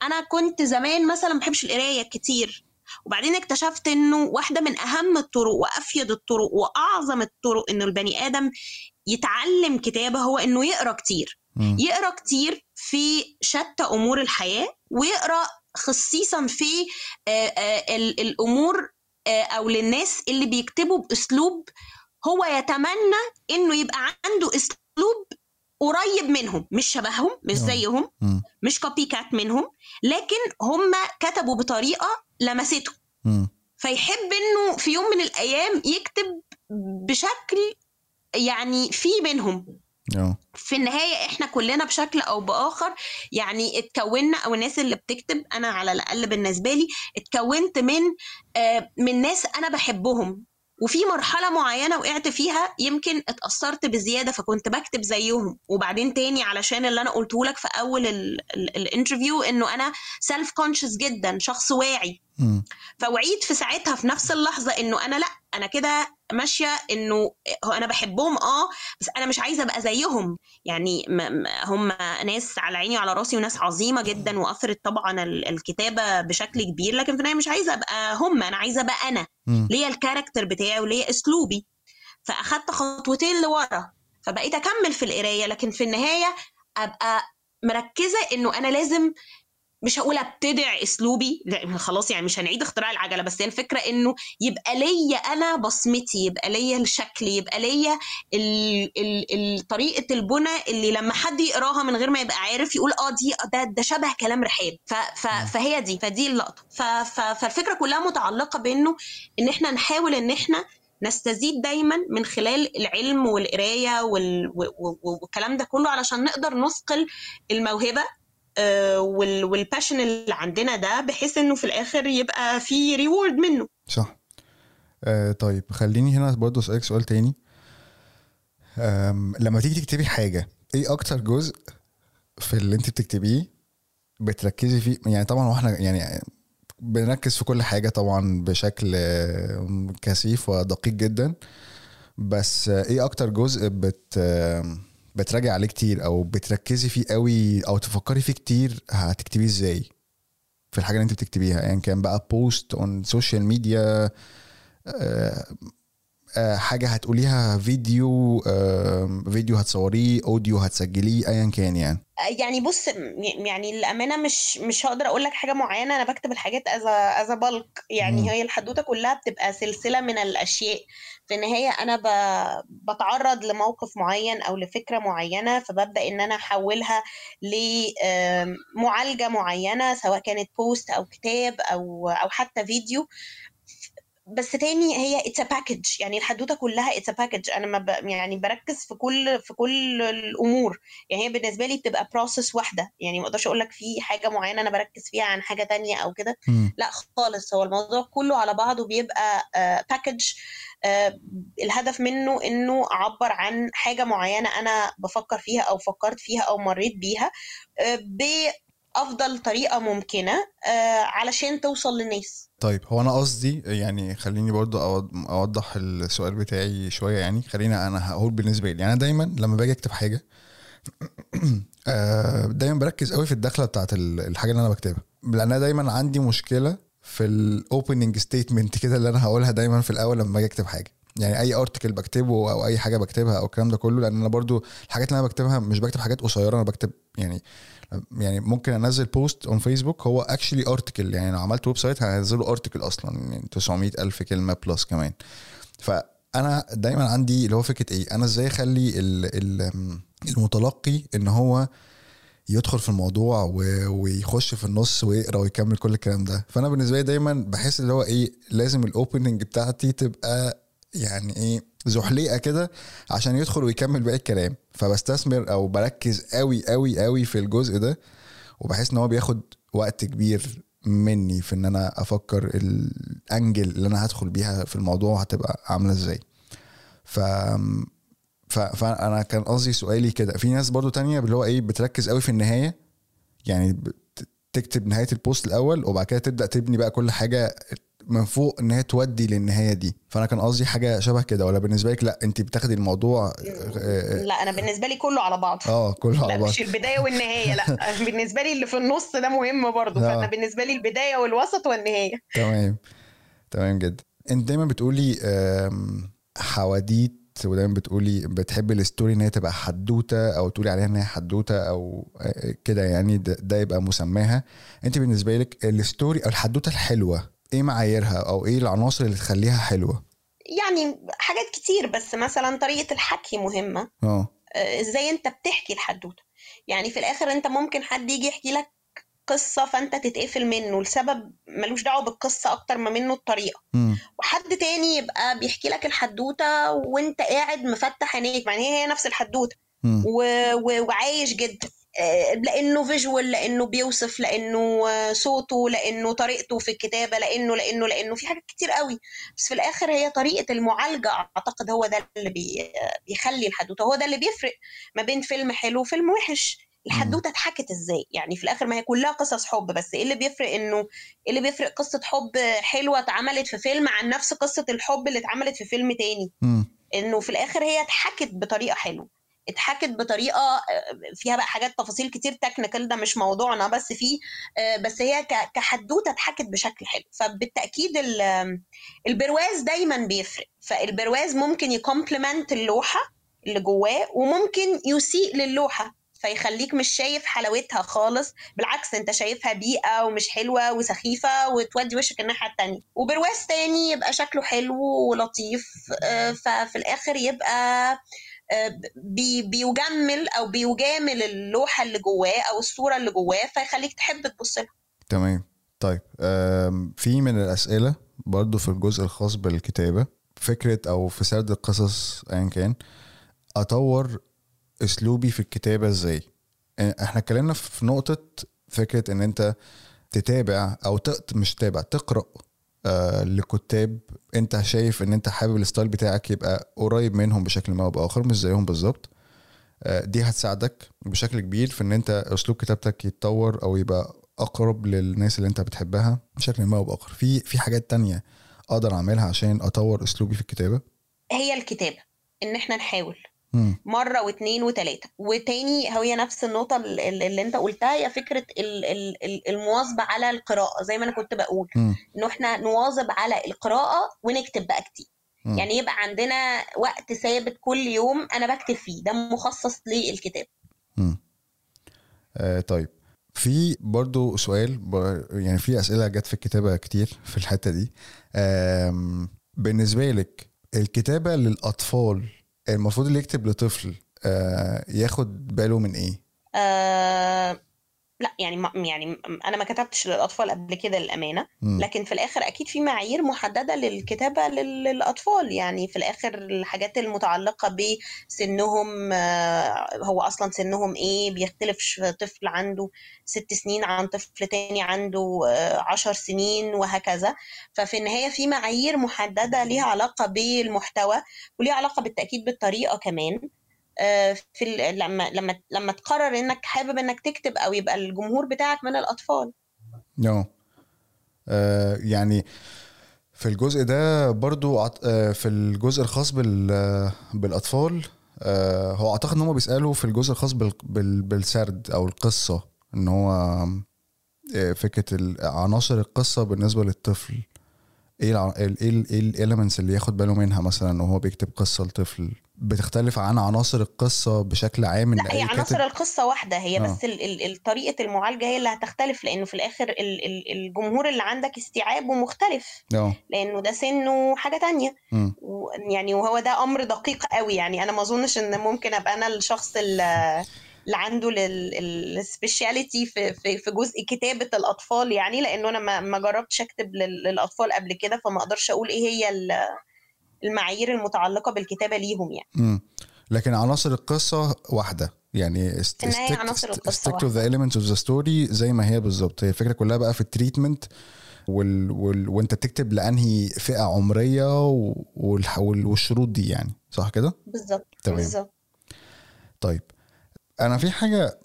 أنا كنت زمان مثلا ما بحبش القراية كتير وبعدين اكتشفت إنه واحدة من أهم الطرق وأفيد الطرق وأعظم الطرق إنه البني آدم يتعلم كتابة هو إنه يقرأ كتير. يقرأ كتير في شتى أمور الحياة ويقرأ خصيصا في آه، ال- الأمور آه، أو للناس اللي بيكتبوا بأسلوب هو يتمنى إنه يبقى عنده أسلوب قريب منهم مش شبههم مش. زيهم. مش copycat منهم لكن هم كتبوا بطريقة لمسته. فيحب إنه في يوم من الأيام يكتب بشكل يعني في منهم آه. في النهاية إحنا كلنا بشكل أو بآخر يعني اتكوننا أو الناس اللي بتكتب أنا على الأقل بالنسبة لي اتكونت من آه، من ناس أنا بحبهم. وفي مرحلة معينة وقعت فيها يمكن اتأثرت بزيادة فكنت بكتب زيهم. وبعدين تاني علشان اللي أنا قلته لك في ال- ال interview إنه أنا self-conscious جدا شخص واعي. فوعيت في ساعتها في نفس اللحظة إنه أنا لأ أنا كده ماشية إنه هو أنا بحبهم آه بس أنا مش عايزة أبقى زيهم. يعني هم ناس على عيني وعلى راسي وناس عظيمة جدا وأثرت طبعا ال- الكتابة بشكل كبير لكن في النهاية مش عايزة أبقى هم أنا عايزة أبقى أنا. ليا ال character بتاعي وليا أسلوبي. فأخدت خطوتين لورا فبقيت أكمل في القراية لكن في النهاية أبقى مركزة إنه أنا لازم مش هقول ابتدع اسلوبي لا خلاص يعني مش هنعيد اختراع العجلة بس هي الفكرة إنه يبقى ليا أنا بصمتي يبقى ليا الشكل يبقى ليا ال- ال- ال- طريقة البنى اللي لما حد يقراها من غير ما يبقى عارف يقول آه دي ده ده شبه كلام رحاب. فهي دي فدي اللقطة. فالفكرة كلها متعلقة بإنه إن إحنا نحاول إن إحنا نستزيد دايما من خلال العلم والقراية والكلام ده كله علشان نقدر نثقل الموهبة والباشن اللي عندنا ده بحيث إنه في الآخر يبقى في ريورد منه. صح. آه طيب خليني هنا برضه أسألك سؤال تاني. لما تيجي تكتبي حاجة إيه أكتر جزء في اللي أنت بتكتبيه بتركزي فيه؟ يعني طبعا وإحنا يعني بنركز في كل حاجة طبعا بشكل آه، كثيف ودقيق جدا. بس آه، إيه أكتر جزء بت آه، بتراجع عليه كتير أو بتركزي فيه قوي أو تفكري فيه كتير هتكتبيه إزاي؟ في الحاجة اللي أنت بتكتبيها يعني كان بقى post on social media حاجة هتقوليها فيديو آه، فيديو هتصوريه audio هتسجليه ايا كان يعني. يعني بص م- يعني الامانه مش مش هقدر أقول لك حاجة معينة أنا بكتب الحاجات as as a bulk يعني مم. هي الحدوتة كلها بتبقى سلسلة من الأشياء. في النهاية أنا ب... بتعرض لموقف معين أو لفكرة معينة فببدأ إن أنا أحولها لمعالجه معينة سواء كانت post أو كتاب أو أو حتى فيديو بس تاني هي it's package يعني الحدوتة كلها it's package أنا ما ب... يعني بركز في كل في كل الأمور. يعني هي بالنسبة لي بتبقى process واحدة. يعني ما أقدرش أقول لك في حاجة معينة أنا بركز فيها عن حاجة تانية أو كده. لا خالص. هو الموضوع كله على بعضه بيبقى package الهدف منه إنه أعبر عن حاجة معينة أنا بفكر فيها أو فكرت فيها أو مريت بيها. آه، بافضل طريقة ممكنة آه، علشان توصل للناس. طيب هو أنا قصدي يعني خليني برضو أوضح السؤال بتاعي شوية يعني. خلينا أنا هقول بالنسبة لي يعني أنا دايما لما باجي أكتب حاجة آه، دايما بركز قوي في الدخلة بتاعت ال- الحاجة اللي أنا بكتبها. لأن أنا دايما عندي مشكلة في ال opening statement كده اللي أنا هقولها دايما في الأول لما باجي أكتب حاجة. يعني أي article بكتبه أو أي حاجة بكتبها أو الكلام ده كله لأن أنا برضو الحاجات اللي أنا بكتبها مش بكتب حاجات قصيرة أنا بكتب يعني يعني ممكن انزل post on Facebook هو actually article يعني لو عملت website هنزله article أصلا يعني 900 ألف كلمة plus كمان. فأنا دايما عندي اللي هو فكرة إيه؟ أنا إزاي أخلي ال- ال- المتلقي إن هو يدخل في الموضوع. ويخش في النص ويقرأ ويكمل كل الكلام ده. فأنا بالنسبة لي دايما بحس اللي هو إيه؟ لازم الاوبننج بتاعتي تبقى يعني إيه؟ زحليقة كده عشان يدخل ويكمل باقي الكلام فبستثمر أو بركز قوي قوي قوي في الجزء ده وبحس إن هو بياخد وقت كبير مني في إن أنا أفكر الأنجل اللي أنا هدخل بيها في الموضوع هتبقى عاملة إزاي ف. فأنا كان قصدي سؤالي كده في ناس برضو تانية اللي هو إيه بتركز قوي في النهاية يعني تكتب نهاية البوست الأول وبعد كده تبدأ تبني بقى كل حاجة من فوق إن هي تودي للنهاية دي. فأنا كان قصدي حاجة شبه كده ولا بالنسبة لك لأ أنت بتاخدي الموضوع آه, لأ أنا بالنسبة لي كله على بعض آه كله على بعض مش البداية والنهاية لأ بالنسبة لي اللي في النص ده مهم برضه. آه. فأنا بالنسبة لي البداية والوسط والنهاية. تمام. تمام جدا. أنت دايما بتقولي حواديت ودايما بتقولي بتحبي ال story إن هي تبقى حدوتة أو تقولي عليها إن هي حدوتة أو آه، كده يعني ده, ده يبقى مسماها. أنت بالنسبة لك ال story أو الحدوتة الحلوة إيه معاييرها أو إيه العناصر اللي تخليها حلوة؟ يعني حاجات كتير بس مثلا طريقة الحكي مهمة. آه. آه، إزاي انت بتحكي الحدوته يعني في الآخر انت ممكن حد يجي يحكي لك قصة فانت تتقفل منه لسبب ملوش دعوة بالقصة أكتر ما منه الطريقة. مم. وحد تاني يبقى بيحكي لك الحدوتة وانت قاعد مفتح عينيك يعني هي هي نفس الحدوتة. و... و... وعايش جدا. لأنه فيجوال لأنه بيوصف لأنه آه، صوته لأنه طريقته في الكتابة لأنه لأنه لأنه في حاجات كتير قوي. بس في الآخر هي طريقة المعالجة أعتقد هو ده اللي بي... بيخلي الحدوتة هو ده اللي بيفرق ما بين فيلم حلو وفيلم وحش. الحدوتة اتحكت إزاي؟ يعني في الآخر ما هي كلها قصص حب بس. إيه اللي بيفرق إنه إيه اللي بيفرق قصة حب حلوة اتعملت في فيلم عن نفس قصة الحب اللي اتعملت في فيلم تاني. إنه في الآخر هي اتحكت بطريقة حلوة. اتحكت بطريقة آه، فيها بقى حاجات تفاصيل كتير technical ده مش موضوعنا بس في آه، بس هي كحدوتة اتحكت بشكل حلو. فبالتأكيد ال- البرواز دايما بيفرق. فالبرواز ممكن ي complement اللوحة اللي جواه وممكن يسيء للوحة. فيخليك مش شايف حلاوتها خالص. بالعكس انت شايفها بيئة ومش حلوة وسخيفة وتودي وشك الناحية التانية. وبرواز تاني يبقى شكله حلو ولطيف آه، ففي الآخر يبقى بي بيجمل أو بيجامل اللوحة اللي جواه أو الصورة اللي جواه فيخليك تحب تبص لها. تمام. طيب في من الأسئلة برضو في الجزء الخاص بالكتابة فكرة أو في سرد القصص أيا كان أطور أسلوبي في الكتابة إزاي؟ آه، إحنا اتكلمنا في نقطة فكرة إن أنت تتابع أو تق... مش تتابع تقرأ آه لكتاب أنت شايف إن أنت حابب الستايل بتاعك يبقى قريب منهم بشكل ما أو بآخر مش زيهم بالظبط. آه، دي هتساعدك بشكل كبير في ان انت اسلوب كتابتك يتطور أو يبقى اقرب للناس اللي انت بتحبها بشكل ما أو بآخر. في في حاجات تانية أقدر اعملها عشان اطور اسلوبي في الكتابة؟ هي الكتابة ان إحنا نحاول. مرة واثنين وثلاثه وتاني هي نفس النقطة ال- ال- اللي انت قلتها هي فكرة ال- ال- ال- المواظبة على القراءة زي ما أنا كنت بقول. انه إحنا نواظب على القراءة ونكتب بقى كتير. مم. يعني يبقى عندنا وقت ثابت كل يوم أنا بكتب فيه. ده مخصص للكتاب. آه طيب. في برضو سؤال يعني في أسئلة جت في الكتابة كتير في الحتة دي. بالنسبة لك الكتابة للأطفال المفروض اللي يكتب لطفل آه ياخد باله من إيه؟ آه لا يعني ما يعني أنا ما كتبتش للأطفال قبل كده للامانه. لكن في الآخر أكيد في معايير محددة للكتابة لل- للأطفال. يعني في الآخر الحاجات المتعلقة بسنهم آه، هو أصلا سنهم إيه؟ بيختلفش طفل عنده ست سنين عن طفل تاني عنده آه، عشر سنين وهكذا. ففي النهاية في معايير محددة ليها علاقة بالمحتوى وليها علاقة بالتأكيد بالطريقة كمان. في ال- لما لما لما تقرر إنك حابب إنك تكتب أو يبقى الجمهور بتاعك من الأطفال. نو آه يعني في الجزء ده برضو آه في الجزء الخاص بال آه، بالأطفال آه هو أعتقد إن هم بيسألوا في الجزء الخاص بال بال بالسرد أو القصة إن هو آه، فكرة عناصر القصة بالنسبة للطفل. إيه الع- ال- إيه ال- إيه الاليمنتس اللي ياخد باله منها مثلا وهو بيكتب قصة لطفل؟ بتختلف عن عناصر القصة بشكل عام ان لا هي عناصر كاتب القصة واحدة هي آه. بس ال- ال- ال- طريقة المعالجة هي اللي هتختلف لأنه في الآخر ال- ال- الجمهور اللي عندك استيعابه مختلف آه لأنه ده سنه حاجة تانية مم. و- يعني وهو ده أمر دقيق قوي يعني أنا ما أظنش إن ممكن أبقى أنا الشخص اللي اللي عنده ال speciality في, في في جزء كتابة الأطفال يعني لأنه أنا ما ما جربتش أكتب لل- للأطفال قبل كده فما أقدرش أقول إيه هي ال- المعايير المتعلقة بالكتابة ليهم يعني. مم. لكن عناصر القصة واحدة. يعني stick to the elements of the story زي ما هي بالظبط. هي الفكرة كلها بقى في ال treatment وال... وال... وانت بتكتب لأنهي فئة عمرية و... والح... وال- والشروط دي يعني. صح كده؟ بالظبط تمام. بالظبط. طيب أنا في حاجة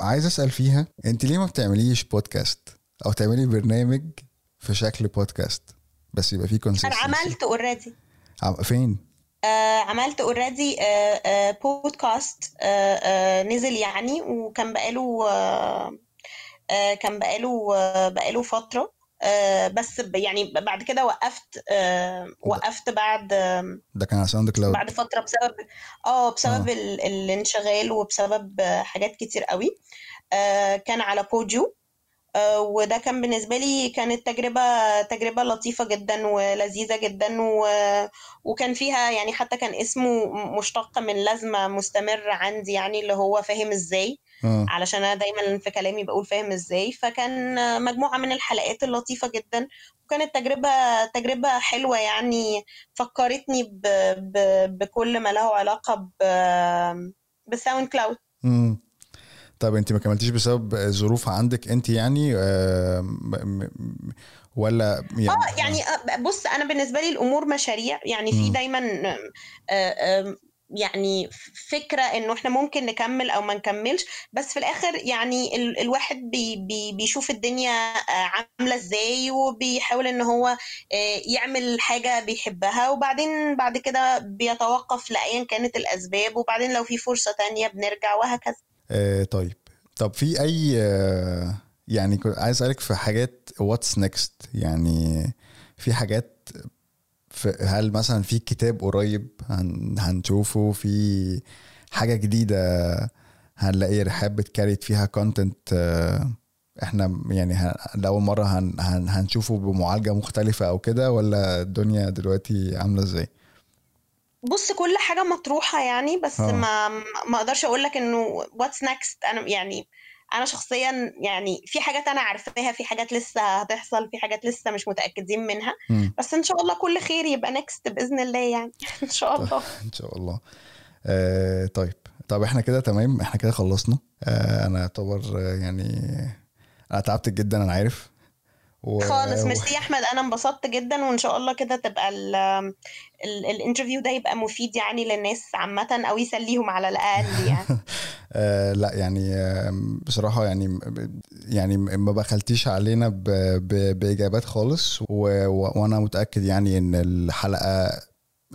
عايز أسأل فيها. أنت ليه ما بتعمليش بودكاست أو تعملي برنامج في شكل بودكاست بس يبقى فيه أنا consistency عملت already. فين؟ آه عملت already podcast آه آه نزل يعني وكان بقاله آه آه كان بقاله آه بقاله فترة. آه بس يعني بعد كده وقفت آه وقفت بعد آه ده كان على ساوند كلاود بعد فترة بسبب آه بسبب آه. ال- الانشغال وبسبب آه، حاجات كتير قوي. آه كان على آه، وده كان بالنسبة لي كانت تجربة تجربة لطيفة جدا ولذيذة جدا و... وكان فيها يعني حتى كان اسمه مشتق من لازمة مستمرة عندي يعني اللي هو فاهم إزاي. آه. علشان أنا دايما في كلامي بقول فاهم إزاي. فكان مجموعة من الحلقات اللطيفة جدا. وكانت تجربة تجربة حلوة يعني فكرتني ب... ب... بكل ما له علاقة ب... بالساوند كلاود. طب انت ما كملتيش بسبب ظروف عندك انت يعني آه، ولا يعني آه يعني آه، بص أنا بالنسبة لي الأمور مشاريع يعني في. دايما آه، يعني فكرة إنه إحنا ممكن نكمل أو ما نكملش بس في الآخر يعني ال- الواحد بي بي بيشوف الدنيا عاملة إزاي وبيحاول إن هو يعمل حاجة بيحبها وبعدين بعد كده بيتوقف لايا كانت الأسباب وبعدين لو في فرصة تانية بنرجع وهكذا آه طيب. طب في أي آه يعني عايز أسألك في حاجات what's next يعني في حاجات في هل مثلا في كتاب قريب هن هنشوفه؟ في حاجة جديدة هنلاقي رحاب بت create فيها content إحنا يعني لأول مرة هن هن هنشوفه بمعالجة مختلفة أو كده ولا الدنيا دلوقتي عاملة إزاي؟ بص كل حاجة مطروحة يعني بس آه. ما ما أقدرش أقول لك إنه what's next أنا يعني أنا شخصيا يعني في حاجات أنا عارفاها في حاجات لسه هتحصل في حاجات لسه مش متأكدين منها. مم. بس إن شاء الله كل خير يبقى next بإذن الله يعني. إن شاء الله. إن شاء الله. آه طيب. طب إحنا كده تمام إحنا كده خلصنا. آه أنا أعتبر آه، يعني أنا تعبت جدا أنا عارف. و... خالص. ميرسي يا أحمد أنا انبسطت جدا وإن شاء الله كده تبقى ال ال ال interview ده يبقى مفيد يعني للناس عامة أو يسليهم على الأقل يعني. آه لا يعني بصراحة يعني يعني ما بخلتيش علينا ب... ب... بإجابات خالص و... و... وأنا متأكد يعني إن الحلقة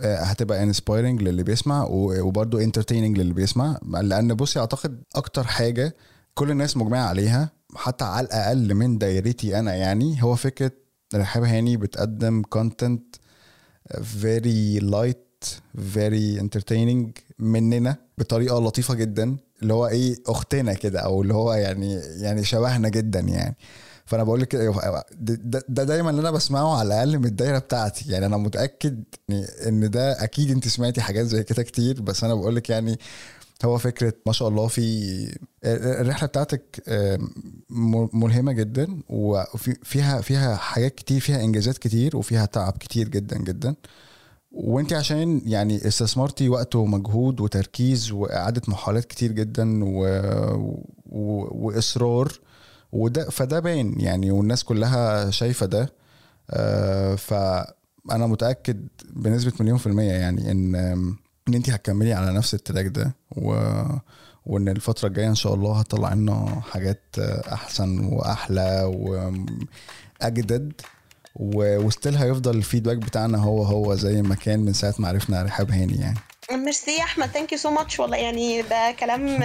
آه، هتبقى inspiring للي بيسمع و- وبرضه entertaining للي بيسمع لأن بصي أعتقد أكتر حاجة كل الناس مجمعة عليها حتى على الأقل من دايرتي أنا يعني هو فكرة رحاب هاني بتقدم content very light very entertaining مننا بطريقة لطيفة جدا اللي هو إيه أختنا كده أو اللي هو يعني يعني شبهنا جدا يعني. فأنا بقول لك ده, ده- ده دايما اللي أنا بسمعه على الأقل من الدايرة بتاعتي. يعني أنا متأكد إن ده أكيد أنت سمعتي حاجات زي كده كتير بس أنا بقول لك يعني هو فكرة ما شاء الله في الرحلة بتاعتك ملهمة جدا وفيها فيها حاجات كتير فيها إنجازات كتير وفيها تعب كتير جدا جدا. وانت عشان يعني استثمرتي وقت ومجهود وتركيز وإعادة محاولات كتير جدا و... و... وإصرار وده فده باين يعني والناس كلها شايفة ده. آه، فأنا متأكد بنسبة مليون في المية يعني إن ان انت هتكملي على نفس ال track ده و... وان الفترة الجاية ان شاء الله هتطلع لنا حاجات احسن واحلى وأجدد و... و still هيفضل ال feedback بتاعنا هو هو زي ما كان من ساعة ما عرفنا رحاب هاني يعني. ميرسي يا أحمد. thank you so much والله يعني ده كلام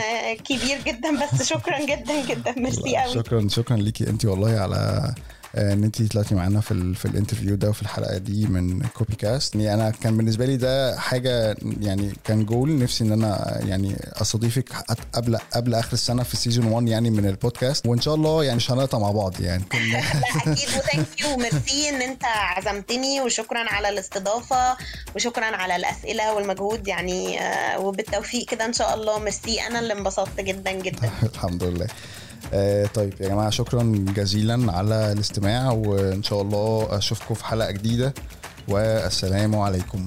كبير جدا بس شكرا جدا جدا. ميرسي قوي شكرا شكرا ليكي انت والله على إن انت طلعتي معانا في في ال interview ده وفي الحلقة دي من كوبي كاست يعني أنا كان بالنسبة لي ده حاجة يعني كان جول نفسي إن أنا يعني أستضيفك قبل قبل آخر السنة في season 1 يعني من البودكاست وإن شاء الله يعني مش هنقطع مع بعض يعني. لا أكيد و thank you merci إن أنت عزمتني وشكرا على الاستضافة وشكرا على الأسئلة والمجهود. يعني آه، وبالتوفيق كده إن شاء الله. ميرسي أنا اللي انبسطت جدا جدا. الحمد لله. آه طيب يا جماعة شكرا جزيلا على الاستماع وإن شاء الله أشوفكم في حلقة جديدة والسلام عليكم.